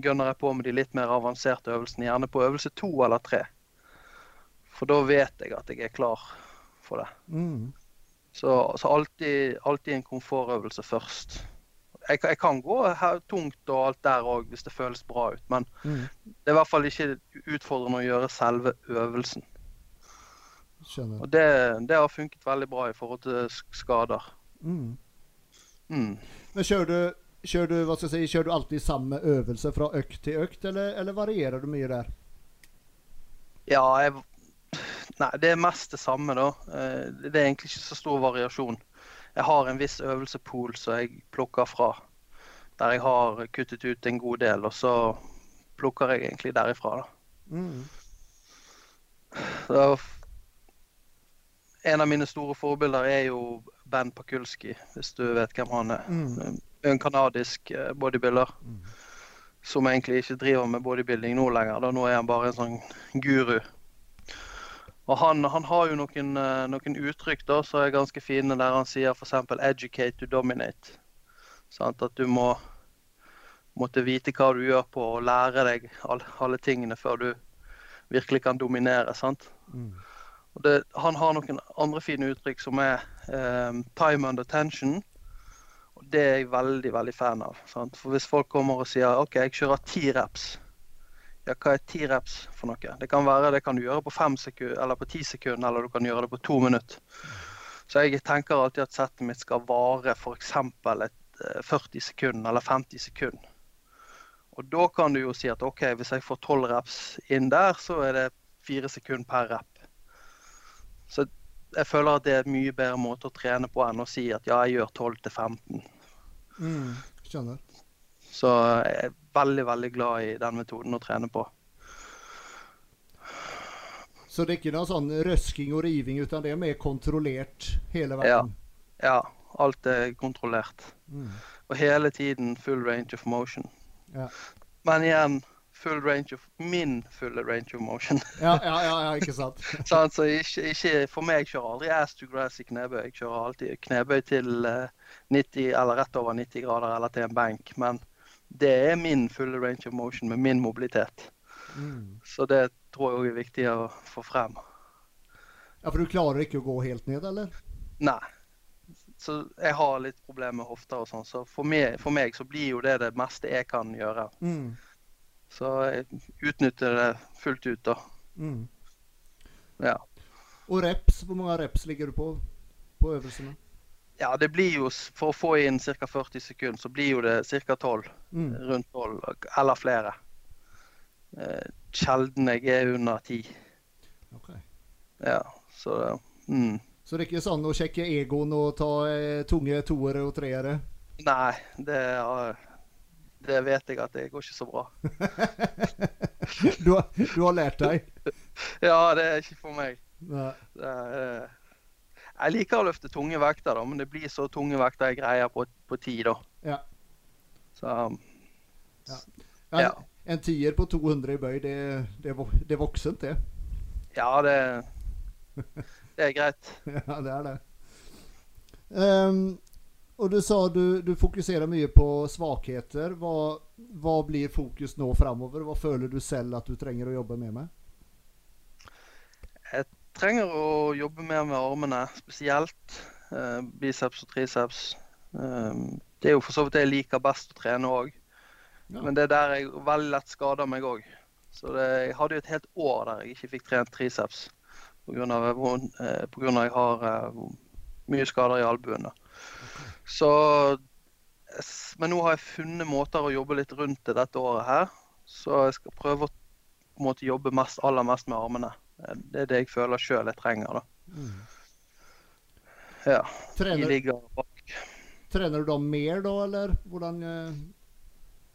gønner jeg på med de litt mer avanserte øvelsene, gjerne på øvelse to eller tre. For da vet jeg at jeg er klar for det. Mm. Så, så alltid, alltid en komfortøvelse først. Jeg, jeg kan gå tungt og alt der òg hvis det føles bra ut, men Mm. det er i hvert fall ikke utfordrende å gjøre selve øvelsen. Skjønner. Og det, det har funket veldig bra i forhold til skader. Mm. Mm. Men kjører du, kjører du, si, kjører du alltid samme øvelse fra økt til økt, eller, eller varierer du mye der? Ja, jeg Nei, det er mest det samme, da. Eh, Det er egentlig ikke så stor variasjon. Jeg har en viss øvelsepool som jeg plukker fra. Der jeg har kuttet ut en god del, og så plukker jeg egentlig derifra, da. Mm. Så, en av mine store forbilder er jo Ben Pakulski, hvis du vet hvem han er. Mm. En kanadisk eh, bodybuilder Mm. som egentlig ikke driver med bodybuilding nå lenger. Da. Nå er han bare en sånn guru. Og han, han har jo noen, eh, noen uttrykk da, som er ganske fine, der han sier f.eks. 'educate to dominate'. Sånn, At du må måtte vite hva du gjør på og lære deg alle, alle tingene før du virkelig kan dominere. sant? Mm. Det, han har noen andre fine uttrykk som er um, 'time under tension'. Og det er jeg veldig veldig fan av. Sant? For hvis folk kommer og sier OK, jeg kjører ti reps. Ja, hva er ti reps for noe? Det kan være det kan du gjøre på fem sekunder, eller på ti sekunder, eller du kan gjøre det på to minutter. Så jeg tenker alltid at settet mitt skal vare f.eks. et eh, 40 sekunder eller 50 sekunder. Og da kan du jo si at OK, hvis jeg får 12 reps inn der, så er det fire sekunder per rep. Så jeg føler at det er en mye bedre måte å trene på enn å si at ja, jeg gjør 12 til 15. Mm. Skjønner. Så jeg er veldig, veldig glad i den metoden å trene på. Så det er ikke noe sånn røsking og riving, utan det er mer kontrollert hele veien? Ja, alt er kontrollert. Mm. Og hele tiden full range of motion. Ja. Men igjen, full range of min fulle range of motion. *laughs* Ja, ja, ja, ja, ikke sant? *laughs* Sant? Så ikke, ikke, for meg kjører aldri ass to grass i knebøy. Jeg kjører alltid knebøy til eh, 90 eller rett over 90 grader eller til en benk. Men det er min fulle range of motion med min mobilitet. Mm. Så det tror jeg òg er viktig å få frem. Ja, for du klarer ikke å gå helt ned, eller? Nei. Så jeg har litt problemer med hofter og sånn, så for meg, for meg så blir jo det det meste jeg kan gjøre. Mm. Så jeg utnytter det fullt ut, da. Mm. Ja. Og reps, hvor mange reps ligger du på på øvelsene? ja, det blir jo For å få inn ca. 40 sekunder, så blir jo det ca. 12. Mm. Rundt 12, eller flere. Eh, sjelden jeg er under 10. Okay. Ja, så mm. Så det er ikke sånn å sjekke egoen og ta eh, tunge toere og treere? Nei, det, har- det vet jeg at det går ikke så bra. *laughs* du, har, du har lært deg? *laughs* Ja, det er ikke for meg. Er, eh, jeg liker å løfte tunge vekter, da, men det blir så tunge vekter jeg greier på, på ti, da. Ja. Så Ja. Ja. En tier på 200 i bøy, det, det, det er voksent, det. ja, det, *laughs* det er greit. Ja, det er det. Ehm, og du sa du, du fokuserer mye på svakheter. Hva, hva blir fokus nå framover? Hva føler du selv at du trenger å jobbe mer med? Jeg Trenger å jobbe mer med armene, spesielt. eh, biceps og triceps. Eh, det er jo for så vidt det jeg liker best å trene òg. Ja. Men det er der jeg veldig lett skader meg òg. Så det, jeg hadde jo et helt år der jeg ikke fikk trent triceps pga. at på grunn av jeg har eh, mye skader i albuen. da. Så Men nå har jeg funnet måter å jobbe litt rundt det dette året her. Så jeg skal prøve å måte jobbe mest, aller mest med armene. Eh, Det er det jeg føler sjøl jeg trenger. da. Mm. Ja, De Trener, ligger bak. trener du da mer, da, eller hvordan uh...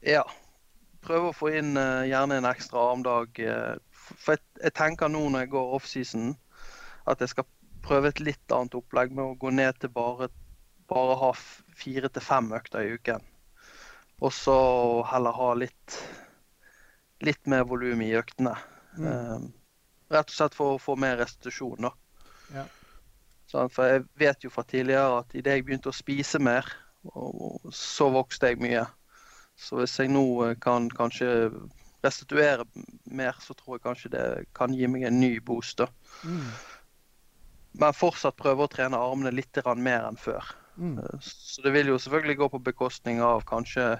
Ja. Prøve å få inn uh, gjerne en ekstra armdag. Uh, for jeg, jeg tenker nå når jeg går offseason, at jeg skal prøve et litt annet opplegg med å gå ned til bare, bare ha fire til fem økter i uken. Og så heller ha litt, litt mer volum i øktene. mm. Um, rett og slett for å få mer restitusjon. Ja. Sånn, for jeg vet jo fra tidligere at idet jeg begynte å spise mer, så vokste jeg mye. Så hvis jeg nå eh, kan kanskje restituere mer, så tror jeg kanskje det kan gi meg en ny boost. Mm. Men fortsatt prøve å trene armene litt mer enn før. Mm. Eh, Så det vil jo selvfølgelig gå på bekostning av kanskje,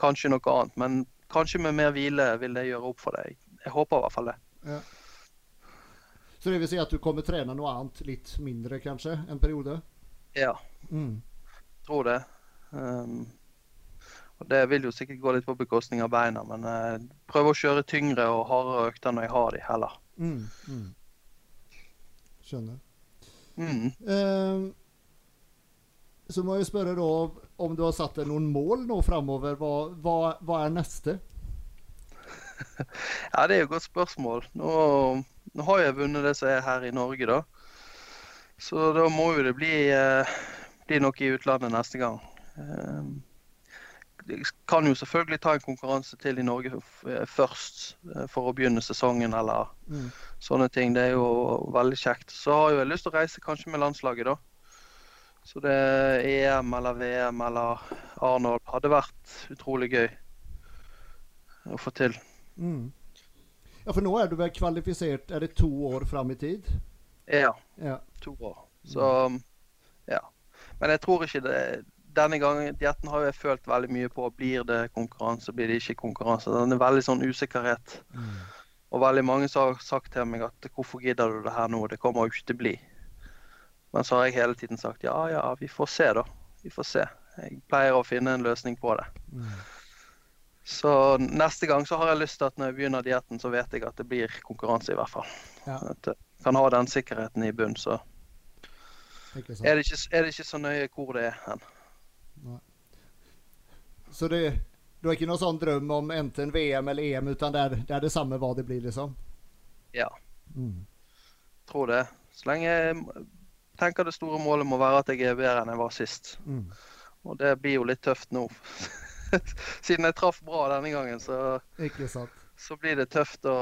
kanskje noe annet. Men kanskje med mer hvile vil det gjøre opp for deg. Jeg håper i hvert fall det. Ja. Så det vil si at du kommer trene noe annet litt mindre, kanskje, en periode? Ja. Mm. tror det. Um, og Det vil jo sikkert gå litt på bekostning av beina, men uh, prøve å kjøre tyngre og hardere økter når jeg har de heller. Mm. Mm. Skjønner. Mm. Ehm, så må jeg spørre da om du har satt deg noen mål nå framover. Hva, hva, hva er neste? *laughs* Ja, det er jo et godt spørsmål. Nå, nå har jeg vunnet det som er her i Norge, da. Så da må jo det bli, eh, bli noe i utlandet neste gang. Jeg de kan jo selvfølgelig ta en konkurranse til i Norge først eh, for å begynne sesongen eller Mm. sånne ting. Det er jo veldig kjekt. Så har jeg lyst til å reise kanskje med landslaget, da. Så det EM eller VM eller Arnold hadde vært utrolig gøy å få til. Mm. Ja, for nå er du vel kvalifisert Er det to år fram i tid? Ja, Ja. to år. Så ja. Men jeg tror ikke det Denne gangen dietten har jeg følt veldig mye på. Blir det konkurranse, blir det ikke konkurranse? Den er veldig sånn usikkerhet. Mm. Og veldig mange har sagt til meg at hvorfor gidder du det her nå, det kommer jo ikke til å bli. Men så har jeg hele tiden sagt ja ja, vi får se da. Vi får se. Jeg pleier å finne en løsning på det. Mm. Så neste gang så har jeg lyst til at når jeg begynner dietten, så vet jeg at det blir konkurranse i hvert fall. Ja. At jeg kan ha den sikkerheten i bunn, så er det ikke, er det ikke så nøye hvor det er hen. Så det, du har ikke noen sånn drøm om enten VM eller EM, utan det er, det er det samme hva det blir, liksom? Ja. Mm. Tror det. Så lenge tenker det store målet må være at jeg er bedre enn jeg var sist. Mm. Og det blir jo litt tøft nå. *laughs* Siden jeg traff bra denne gangen, så, så blir det tøft å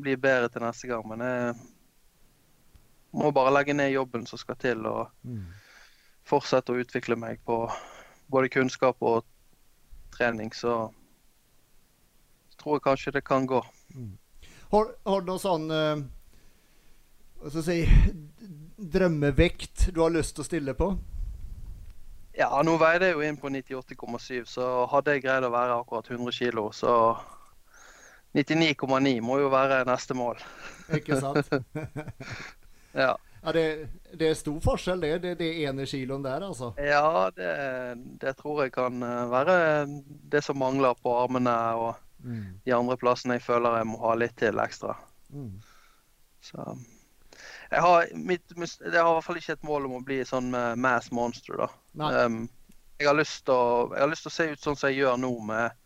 bli bedre til neste gang. Men jeg må bare legge ned jobben som skal til, og Mm. fortsette å utvikle meg på både kunnskap og trening. Så tror jeg kanskje det kan gå. Har, har du noen sånn uh, skal jeg si drømmevekt du har lyst til å stille på? Ja, nå veide jeg jo inn på 98,7, så hadde jeg greid å være akkurat 100 kg, så 99,9 må jo være neste mål. Ikke sant? *laughs* *laughs* Ja, Ja, det, det er stor forskjell, det. Det, det ene kiloen der, altså. ja det, det tror jeg kan eh, være det som mangler på armene og Mm. de andre plassene jeg føler jeg må ha litt til ekstra. Mm. Så jeg har, mitt, jeg har i hvert fall ikke et mål om å bli sånn eh, mass monster, da. Um, jeg, har lyst til å, jeg har lyst til å se ut sånn som jeg gjør nå, med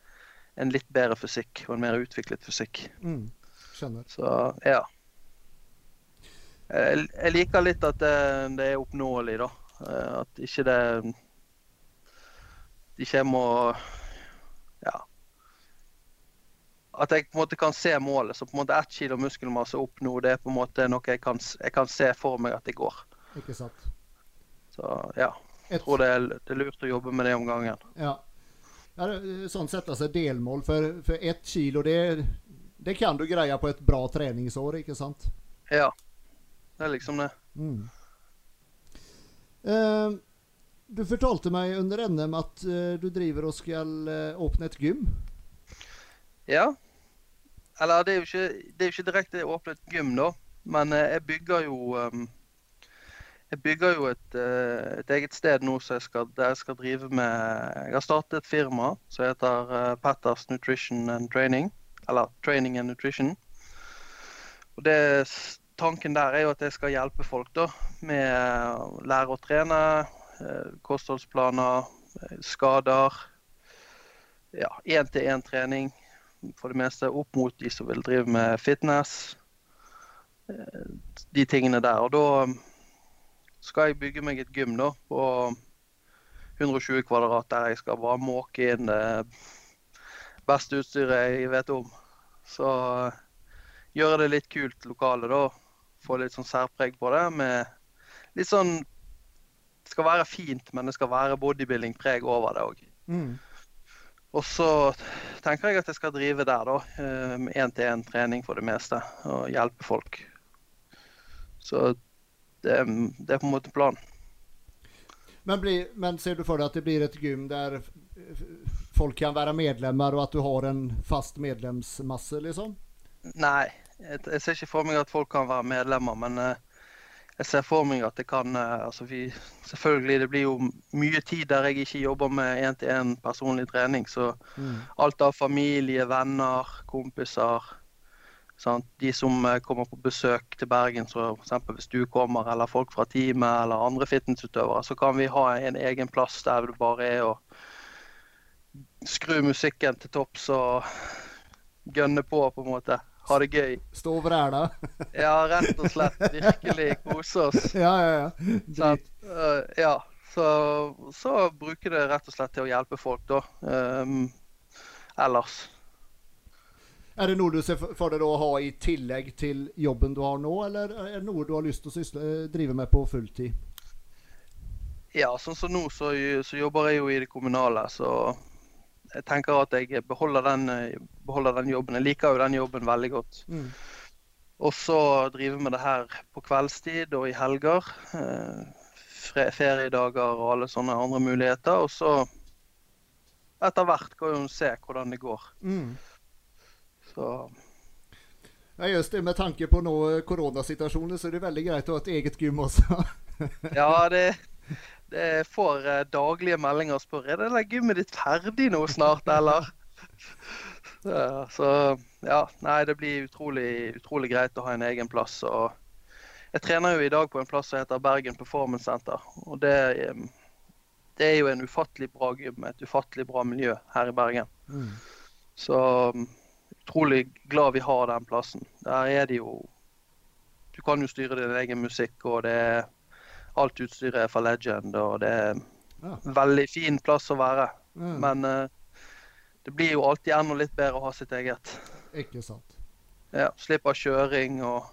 en litt bedre fysikk og en mer utviklet fysikk. Mm. Skjønner. Så ja. Jeg, jeg liker litt at det, det er oppnåelig, da. Eh, At ikke det Ikke jeg må Ja. At jeg på en måte kan se målet. Så på en måte ett kilo muskelmasse opp nå, det er på en måte noe jeg kan, jeg kan se for meg at det går. Ikke sant. Så ja. Jeg tror det er, det er lurt å jobbe med det om gangen. ja. Ja, sånn sette seg delmål. For, for ett kilo, det, det kan du greie på et bra treningsår, ikke sant? Ja. Det er liksom det. Mm. Uh, du fortalte meg under NM at uh, du driver og skal uh, åpne et gym. Ja. Eller det er jo ikke, det er ikke direkte åpnet gym, da. Men eh, jeg bygger jo ehm, Jeg bygger jo et, eh, et eget sted nå jeg skal, der jeg skal drive med Jeg har startet et firma som heter eh, Petters Nutrition and Training. Eller Training and Nutrition. Og det, Tanken der er jo at jeg skal hjelpe folk da, med å lære å trene, kostholdsplaner, skader. Ja, én-til-én-trening for det meste opp mot de som vil drive med fitness. eh, De tingene der. Og da skal jeg bygge meg et gym da, på 120 kvadrat der jeg skal bare måke inn det beste utstyret jeg vet om. Så eh, gjøre det litt kult lokale da. Få litt sånn særpreg på det med litt sånn Det skal være fint, men det skal være bodybuilding-preg over det òg. Mm. Og så tenker jeg at jeg skal drive der, da. eh, Med én-til-én-trening for det meste. Og hjelpe folk. Så det, det er på en måte planen. Men, blir, men ser du for deg at det blir et gym der folk kan være medlemmer, og at du har en fast medlemsmasse, liksom? Nei, jeg, jeg ser ikke for meg at folk kan være medlemmer, men eh, jeg ser for meg at det kan eh, altså vi, Selvfølgelig, det blir jo mye tid der jeg ikke jobber med én-til-én personlig trening. Så Mm. alt av familie, venner, kompiser. Sant? De som eh, kommer på besøk til Bergen, så f.eks. hvis du kommer, eller folk fra teamet eller andre fitnessutøvere, så kan vi ha en egen plass der det bare er å skru musikken til topps og gønne på, på en måte. Ha det gøy. Stå og da. *laughs* Ja, rett og slett. Virkelig kose oss. *laughs* ja, ja, ja. Så, Drit. Eh, ja. Så Så, så bruker det rett og slett til å hjelpe folk, da. Um, ellers. Er det noe du ser for deg å ha i tillegg til jobben du har nå, eller er det noe du har lyst til å sysle, drive med på fulltid? Ja, sånn som nå så, så, jobber jeg jo i det kommunale, så jeg tenker at jeg beholder den, beholder den jobben. Jeg liker jo den jobben veldig godt. Mm. Og så drive med det her på kveldstid og i helger. Eh, feriedager og alle sånne andre muligheter. Og så etter hvert kan hun se hvordan det går. Mm. Så Ja, just det. Med tanke på nå eh, koronasituasjonen, så er det veldig greit å ha et eget gym også. *laughs* ja, det, det får uh, daglige meldinger og spør er det der gymmet ditt ferdig nå snart, eller? *laughs* så, så, ja, nei, det blir utrolig, utrolig greit å ha en egen plass. og jeg trener jo i dag på en plass som heter Bergen Performance Center. Og det, det er jo en ufattelig bra gym med et ufattelig bra miljø her i Bergen. Mm. Så utrolig glad vi har den plassen. Der er det jo Du kan jo styre din egen musikk, og det er alt utstyret er fra Legend, og det er ja. veldig fin plass å være. Mm. Men uh, det blir jo alltid enda litt bedre å ha sitt eget. Ikke sant. Ja, Slipper kjøring og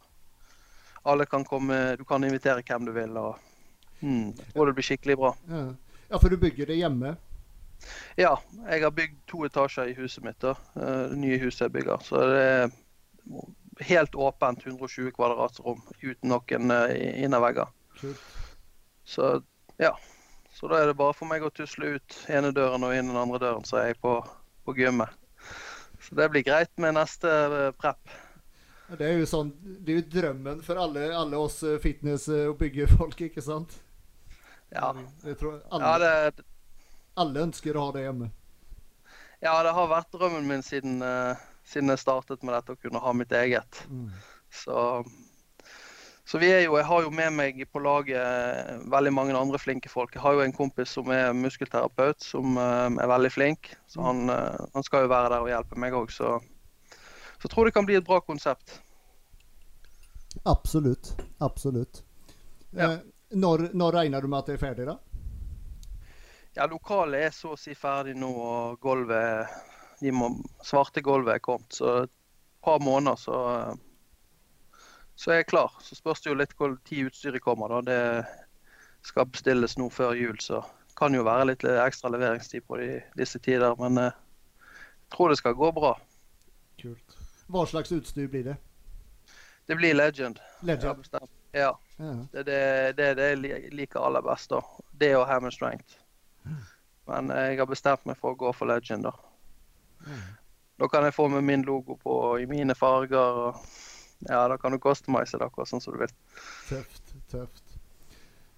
alle kan komme, du kan invitere hvem du vil. Og, mm, og det blir skikkelig bra. Ja. ja. for du bygger det hjemme? Ja, jeg har bygd to etasjer i huset mitt. da, eh, Det nye huset jeg bygger. Så det er helt åpent 120 kvadratsrom uten noen uh, innervegger. Så ja. Så da er det bare for meg å tusle ut ene døren og inn den andre døren, så er jeg på, på gymmet. Så det blir greit med neste uh, prep. Det er jo sånn, det er jo drømmen for alle, alle oss eh, fitness- eh, og byggefolk, ikke sant? Ja. Jeg tror alle, ja, det, alle ønsker å ha det hjemme. Ja, det har vært drømmen min siden, uh, siden jeg startet med dette, å kunne ha mitt eget. Mm. Så, så vi er jo, jeg har jo med meg på laget veldig mange andre flinke folk. Jeg har jo en kompis som er muskelterapeut, som uh, er veldig flink. Så han, uh, han, skal jo være der og hjelpe meg òg, så så tror det kan bli et bra konsept. Absolutt. Absolutt. Ja. Eh, når, når, regner du med at det er ferdig, da? Ja, Lokalet er så å si ferdig nå, og gulvet de svarte gulvet er kommet. Så et par måneder så, så er jeg klar. Så spørs det jo litt hvor tid utstyret kommer. da. Det skal bestilles nå før jul, så det kan jo være litt ekstra leveringstid på de, disse tider. Men eh, jeg tror det skal gå bra. Kult. Hva slags utstyr blir det? Det blir Legend. Legend. Ja. ja. Det er det, det, jeg liker aller best. da. Det og Hammer Strength. Men jeg har bestemt meg for å gå for Legend. Da Da kan jeg få med min logo på i mine farger. og ja, Da kan du customize det akkurat sånn som du vil. Tøft. Tøft.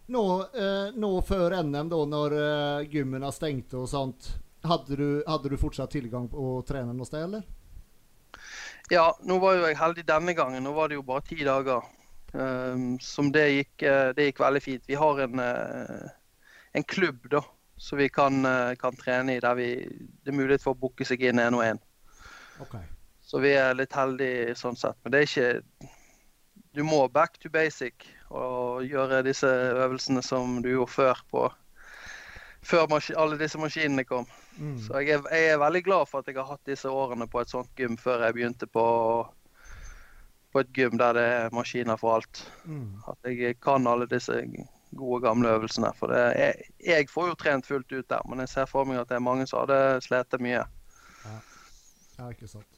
Nå, eh, nå før NM, da, når eh, gymmene stengte og sånt, hadde du, hadde du fortsatt tilgang på å trene noe sted, eller? Ja, nå var jo jeg heldig denne gangen. Nå var det jo bare ti dager. Um, som det gikk, eh, det gikk veldig fint. Vi har en, uh, en klubb da, som vi kan, uh, kan, trene i, der vi, det er mulighet for å booke seg inn én og én. Okay. Så vi er litt heldige sånn sett. Men det er ikke Du må back to basic og gjøre disse øvelsene som du gjorde før på før alle disse maskinene kom. Mm. Så jeg er, jeg er, veldig glad for at jeg har hatt disse årene på et sånt gym før jeg begynte på, på et gym der det er maskiner for alt. Mm. At jeg kan alle disse gode, gamle øvelsene. For det, jeg, jeg, får jo trent fullt ut der, men jeg ser for meg at det er mange som hadde slitt mye. Ja. ja, ikke sant.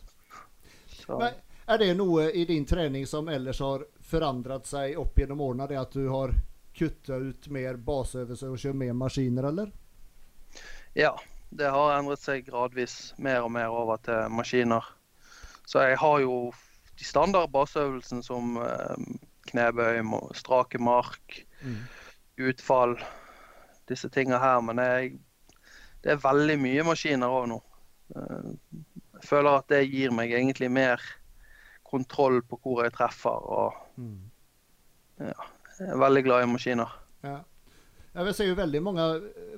Men er det noe i din trening som ellers har forandret seg opp gjennom årene? Det at du har kutta ut mer baseøvelser og kjøre mer maskiner, eller? Ja, det har endret seg gradvis mer og mer over til maskiner. Så jeg har jo de standard baseøvelsene som eh, knebøy, strake mark, mm. utfall, disse tinga her. Men jeg, det er veldig mye maskiner òg nå. Føler at det gir meg egentlig mer kontroll på hvor jeg treffer. og mm. ja, jeg er veldig glad i maskiner. Ja. Jeg ser jo veldig mange,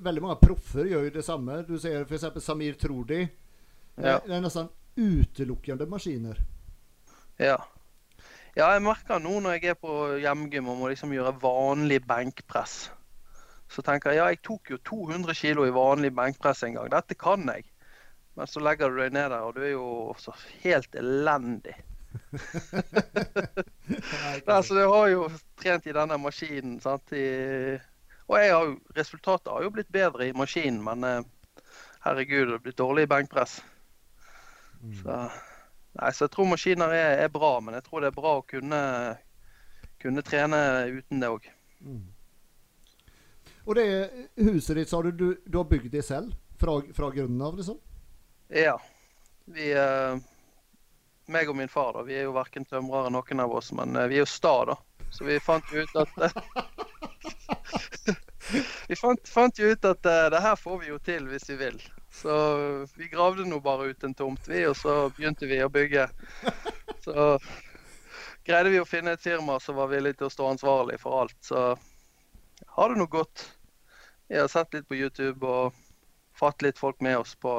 veldig mange proffer gjør jo det samme. Du ser f.eks. Samir Trodi. Ja. Det er nesten utelukkende maskiner. Ja. ja, jeg merker nå når jeg er på hjemgym og må liksom gjøre vanlig benkpress, Så tenker jeg ja, jeg tok jo 200 kilo i vanlig benkpress en gang. Dette kan jeg. Men så legger du deg ned der, og du er jo også helt elendig. *laughs* Nei, så du har jo trent i denne maskinen. sant? I, og har jo, resultatet har jo blitt bedre i maskinen, men eh, herregud, det har blitt dårlig i benkpress. Så, nei, så jeg tror maskiner er, er, bra, men jeg tror det er bra å kunne, kunne trene uten det òg. Mm. Og det huset ditt, sa du, du, du har bygd det selv? Fra, fra grunnen av, liksom? Ja. Vi eh, meg og min far, da, vi er jo verken tømrere noen av oss, men eh, vi er jo sta, da. Så vi fant jo ut at *laughs* Vi fant, fant, jo ut at uh, det her får vi jo til hvis vi vil. Så vi gravde nå bare ut en tomt, vi, og så begynte vi å bygge. Så greide vi å finne et firma som var villig til å stå ansvarlig for alt. Så har det nå gått. Vi har sett litt på YouTube og fått litt folk med oss på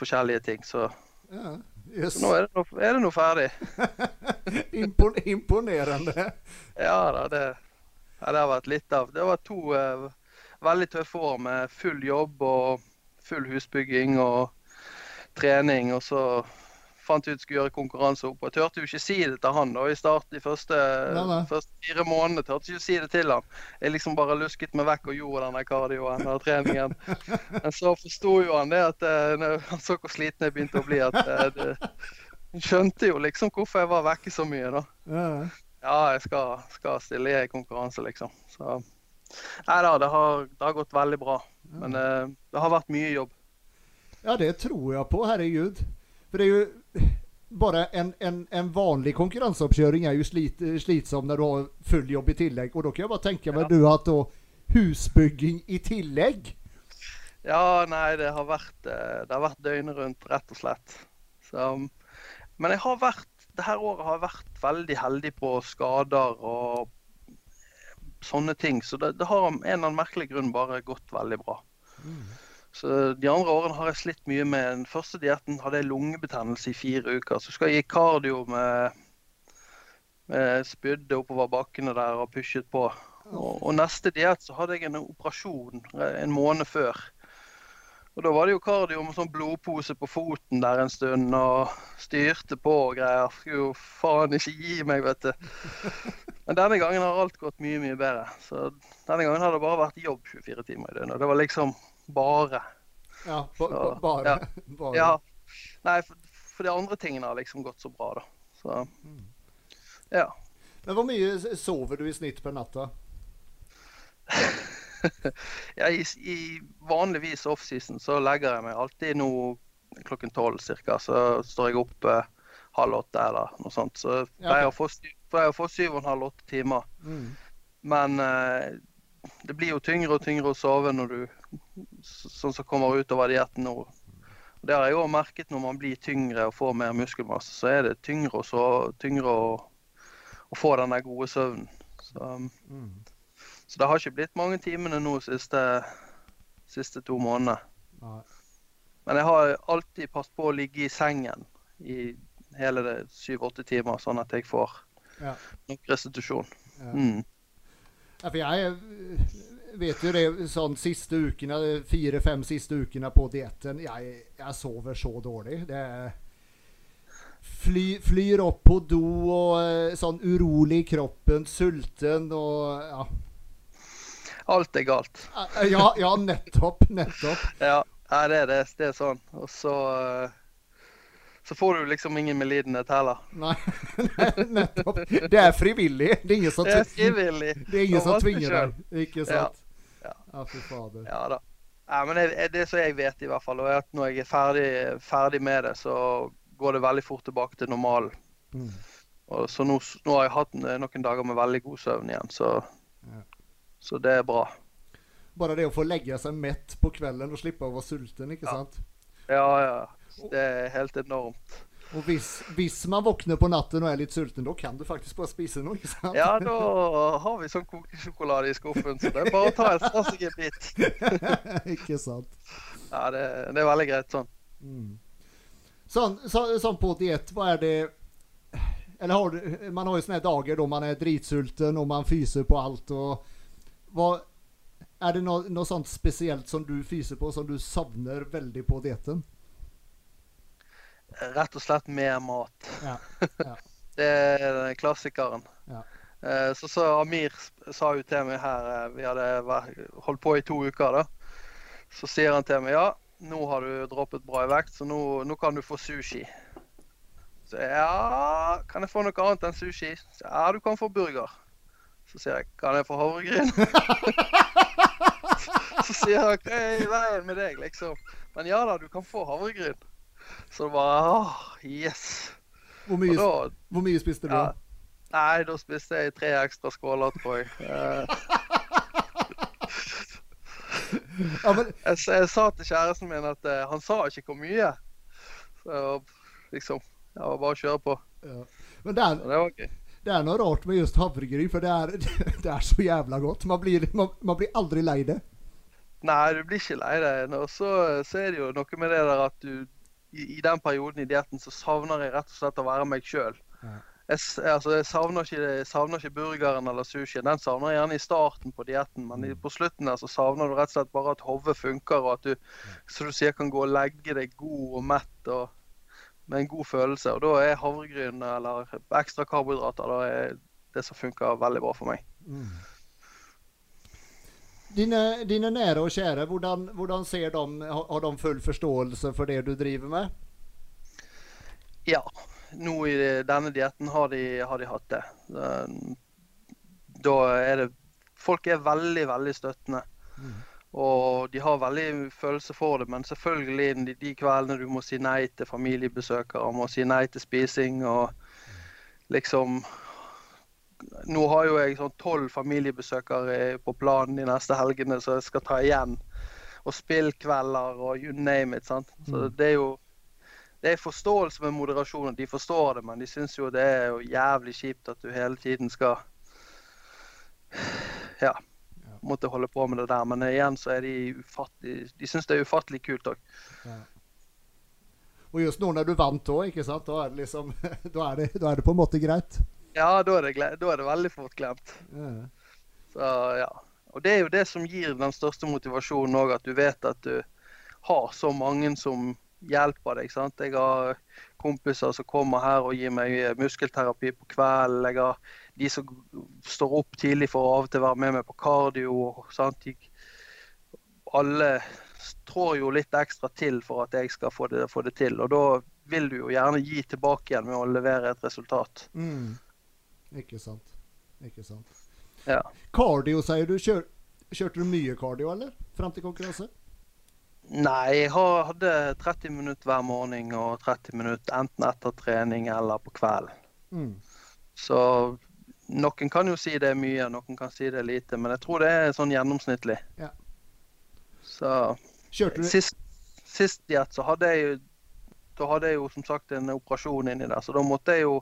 forskjellige ting. Så ja. Yes. Nå er det, no, er det nå ferdig. *laughs* Impon imponerende. Ja da, det, ja, det, har vært litt av Det var to uh, veldig tøffe år med full jobb og full husbygging og trening. Og så fant ut skulle gjøre konkurranse opp. Jeg turte jo ikke si det til han da i start de første, nei, nei. første fire månedene. Turte ikke si det til han. Jeg liksom bare lusket meg vekk og gjorde denne kardioen og treningen. *laughs* Men så forsto jo han det at uh, han så hvor sliten jeg begynte å bli. at uh, det, Han skjønte jo liksom hvorfor jeg var vekke så mye, da. Ja, jeg skal, skal stille i konkurranse, liksom. Så Nei da, det har, det har gått veldig bra. Men uh, det har vært mye jobb. Ja, det tror jeg på. Herregud. For det er jo bare en, en, en vanlig konkurrensuppkörning er jo slit, slitsom når du har full jobb i tillegg. Og da kan jeg bare tenke meg ja. du har hatt husbygging i tillegg? Ja, nei, det har vært, eh, det har vært døgnet rundt, rett og slett. Så, men jeg har vært, det her året har jeg vært veldig heldig på skader og sånne ting. Så det, det har av en eller annen merkelig grunn bare gått veldig bra. Mm. Så De andre årene har jeg slitt mye med Den første dietten hadde jeg lungebetennelse i fire uker. Så skal jeg gi kardio med, med spydde oppover bakkene der og pushet på. Og, og neste diett så hadde jeg en operasjon en måned før. Og Da var det jo kardio med sånn blodpose på foten der en stund og styrte på og greier. Skulle jo faen ikke gi meg, vet du. Men denne gangen har alt gått mye, mye bedre. Så denne gangen har det bare vært jobb 24 timer i døgnet. Det var liksom bare. Ja, ba, bare. Ja. *laughs* bare. ja. Nei, for, for, de andre tingene har liksom gått så bra, da. Så mm. ja. Men hvor mye sover du i snitt per natta? *laughs* ja, i, i vanligvis offseason så legger jeg meg alltid nå klokken tolv ca. Så står jeg opp eh, halv åtte eller noe sånt. Så pleier jeg å få syv og en halv åtte timer. Mm. Men eh, det blir jo tyngre og tyngre å sove når du sånn som kommer utover dietten nå. Det har jeg òg merket når man blir tyngre og får mer muskelmasse, så er det tyngre, så, tyngre å, å, få den gode søvnen. Så, mm. så, det har ikke blitt mange timene nå siste, siste to månedene. Nei. Men jeg har alltid passet på å ligge i sengen i hele syv-åtte timer, sånn at jeg får ja. nok restitusjon. Ja. Mm. Ja, for jeg eh, vet jo det sånn siste ukene, fire-fem siste ukene på dietten. Jeg, jeg, sover så dårlig. Det fly, flyr opp på do og eh, sånn urolig i kroppen, sulten og ja. Alt er galt. Ja, ja nettopp. Nettopp. *laughs* ja, det er det. Det er sånn. Og så uh så får du liksom ingen medlidenhet heller. Nei, *laughs* nettopp. Det er frivillig. Det er ingen som, det er. Det er ingen som tvinger deg. Ikke sant? Ja, ja. fy fader. Ja da. Ja, men det, det som jeg vet, i hvert fall, og at når jeg er ferdig, ferdig med det, så går det veldig fort tilbake til normalen. Mm. Så nå, nå, har jeg hatt noen dager med veldig god søvn igjen, så, ja. så det er bra. Bare det å få legge seg mett på kvelden og slippe å være sulten, ikke ja. sant? Ja, ja. Det er helt enormt. Og hvis, hvis, man våkner på natten og er litt sulten, da kan du faktisk bare spise noe? ikke sant? Ja, da har vi sånn kokesjokolade i skuffen, så det er bare å ta en seg bit. *laughs* ikke sant. Ja, det, det, er veldig greit sånn. Mm. Sånn, så, sånn på diett, hva er det Eller har du Man har jo sånne dager da man er dritsulten og man fyser på alt og hva, Er det noe, noe sånt spesielt som du fyser på, som du savner veldig på dietten? Rett og slett mer mat. Ja. *laughs* ja. Det er klassikeren. Ja. Eh, Så, så Amir sa jo til meg her eh, Vi hadde holdt på i to uker, da. Så sier han til meg ja, nå har du droppet bra i vekt, så nå, nå kan du få sushi. Så ja, kan jeg få noe annet enn sushi? Så, ja, du kan få burger. Så sier jeg, kan jeg få havregryn? *laughs* *laughs* så sier han, hva er i veien med deg, liksom? Men ja da, du kan få havregryn. Så det bare, åh, yes. Hvor mye, da, hvor mye spiste du? ja. Nei, da spiste jeg tre ekstra skåler, tror jeg. *laughs* Eh, Ja, men, Jeg, jeg sa til kjæresten min at uh, han sa ikke hvor mye. Så liksom Det var bare å kjøre på. ja. men det, er, det var gøy. det er noe rart med just havregryn, for det er, *laughs* det er så jævla godt. Man blir, man, man blir aldri lei det. Nei, du blir ikke lei deg. Og så, så er det jo noe med det der at du i, i den perioden i dietten så savner jeg rett og slett å være meg sjøl. Jeg, altså, jeg, savner ikke, jeg savner ikke burgeren eller sushien. Den savner jeg gjerne i starten på dietten, men i, på slutten der så savner du rett og slett bare at hodet funker, og at du som du sier, kan gå og legge deg god og mett og med en god følelse. Og da er havregryn eller ekstra karbohydrater da er det som funker veldig bra for meg. Mm. Dine, dine nære og kjære, hvordan, hvordan ser de, har, de full forståelse for det du driver med? Ja. Nå i denne dietten har de, har de hatt det. Um, Da er det Folk er veldig, veldig støttende. Mm. Og de har veldig følelse for det, men selvfølgelig de, de kveldene du må si nei til familiebesøkere, må si nei til spising og liksom Nå har jo jeg sånn tolv familiebesøkere på planen de neste helgene, så jeg skal ta igjen. Og spillkvelder og you name it. sant? Så Mm. det er jo det er forståelse med moderasjon. De forstår det, men de syns jo det er jo jævlig kjipt at du hele tiden skal ja, Ja. måtte holde på med det der. Men igjen så er de ufattelig De syns det er ufattelig kult òg. Ja. Og just nå når du vant òg, ikke sant, da er det liksom *laughs* da er det, da er det på en måte greit. Ja, da er, det, da er det veldig fort glemt. Ja. Så ja. Og det er jo det som gir den største motivasjonen òg, at du vet at du har så mange som hjelper deg. sant? Jeg har kompiser som kommer her og gir meg muskelterapi på kvelden. Jeg har de som står opp tidlig for å av og til være med meg på kardio. sant? De, alle trår jo litt ekstra til for at jeg skal få det, få det til. Og da vil du jo gjerne gi tilbake igjen med å levere et resultat. Mm. Ikke sant. Ikke sant. Ja. Cardio, sier du. Kjør, kjørte du mye cardio, eller? Fram til konkurranse? Nei, jeg hadde 30 minutter hver morgen og 30 minutter enten etter trening eller på kvelden. Mm. Så noen kan jo si det er mye, noen kan si det er lite, men jeg tror det er sånn gjennomsnittlig. Ja. Så sist, sist diett så hadde jeg jo Da hadde jeg jo som sagt en operasjon inni der, så da måtte jeg jo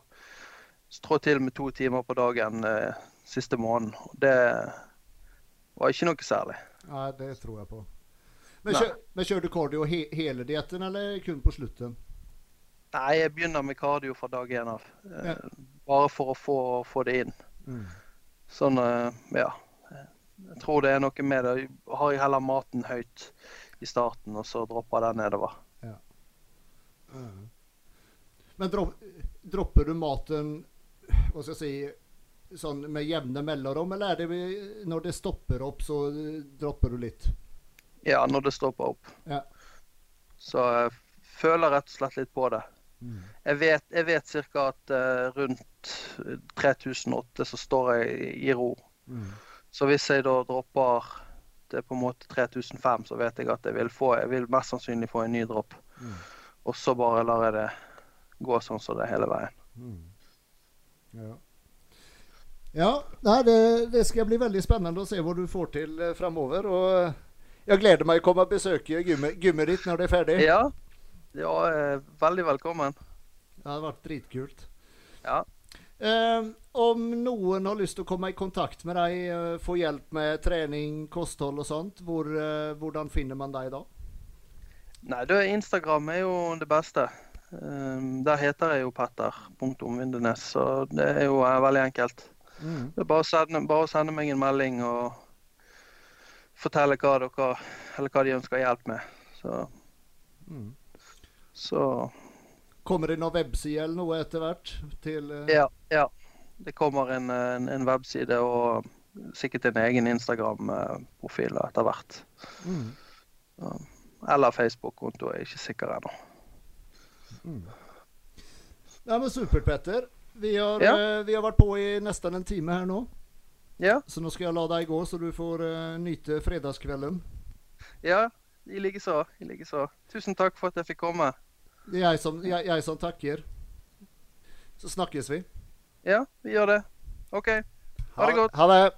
strå til med to timer på dagen eh, siste måneden. Det var ikke noe særlig. Nei, det tror jeg på. Men, kjør, men kjører du cardio he hele dietten, eller kun på slutten? Nei, jeg begynner med kardio fra dag én av. Eh, Ja. Bare for å få, få det inn. Mm. Sånn, eh, ja. Jeg tror det er noe med det. Har jeg heller maten høyt i starten, og så dropper den nedover. Mm. Men dropp, dropper du maten hva skal jeg si, sånn med jevne mellomrom, eller er det når det stopper opp, så eh, dropper du litt? Ja, når det stopper opp. Ja. Så jeg føler rett og slett litt på det. Mm. Jeg vet, jeg vet ca. at uh, rundt 3008 så står jeg i ro. Mm. Så hvis jeg da dropper det på en måte 3005, så vet jeg at jeg vil få Jeg vil mest sannsynlig få en ny dropp. Mm. Og så bare lar jeg det gå sånn som det hele veien. Ja. ja nei, det, det skal bli veldig spennende å se hva du får til fremover framover. Og eh, jeg gleder meg å komme og besøke gymmet, gymmet ditt når det er ferdig. Ja, ja eh, veldig velkommen. Det hadde vært dritkult. Ja. Eh, om noen har lyst til å komme i kontakt med deg, eh, få hjelp med trening, kosthold og sånt, hvor, eh, hvordan finner man deg da? Nei, det, Instagram er jo det beste. Um, der heter jeg jo petter.vindenes, så det er jo eh, veldig enkelt. Mm. Det er bare å, sende, bare å sende meg en melding og fortelle hva dere eller hva de ønsker hjelp med. Så, Mm. så Kommer det noen webside eller noe etter hvert? Til uh... ja, ja. Det kommer en, en, en webside og sikkert en egen Instagram-profil etter hvert. Mm. Eller Facebook-konto, jeg er ikke sikker ennå. Ja, men supert, Petter. Vi har, Ja. eh, vi har vært på i nesten en time her nå. Ja, Så nå skal jeg la deg gå, så du får eh, nyte fredagskvelden. ja, i likeså. Like. Tusen takk for at jeg fikk komme. Det er jeg som, jeg, jeg som takker. Så snakkes vi. Ja, vi gjør det. OK. Ha det godt. Ha det.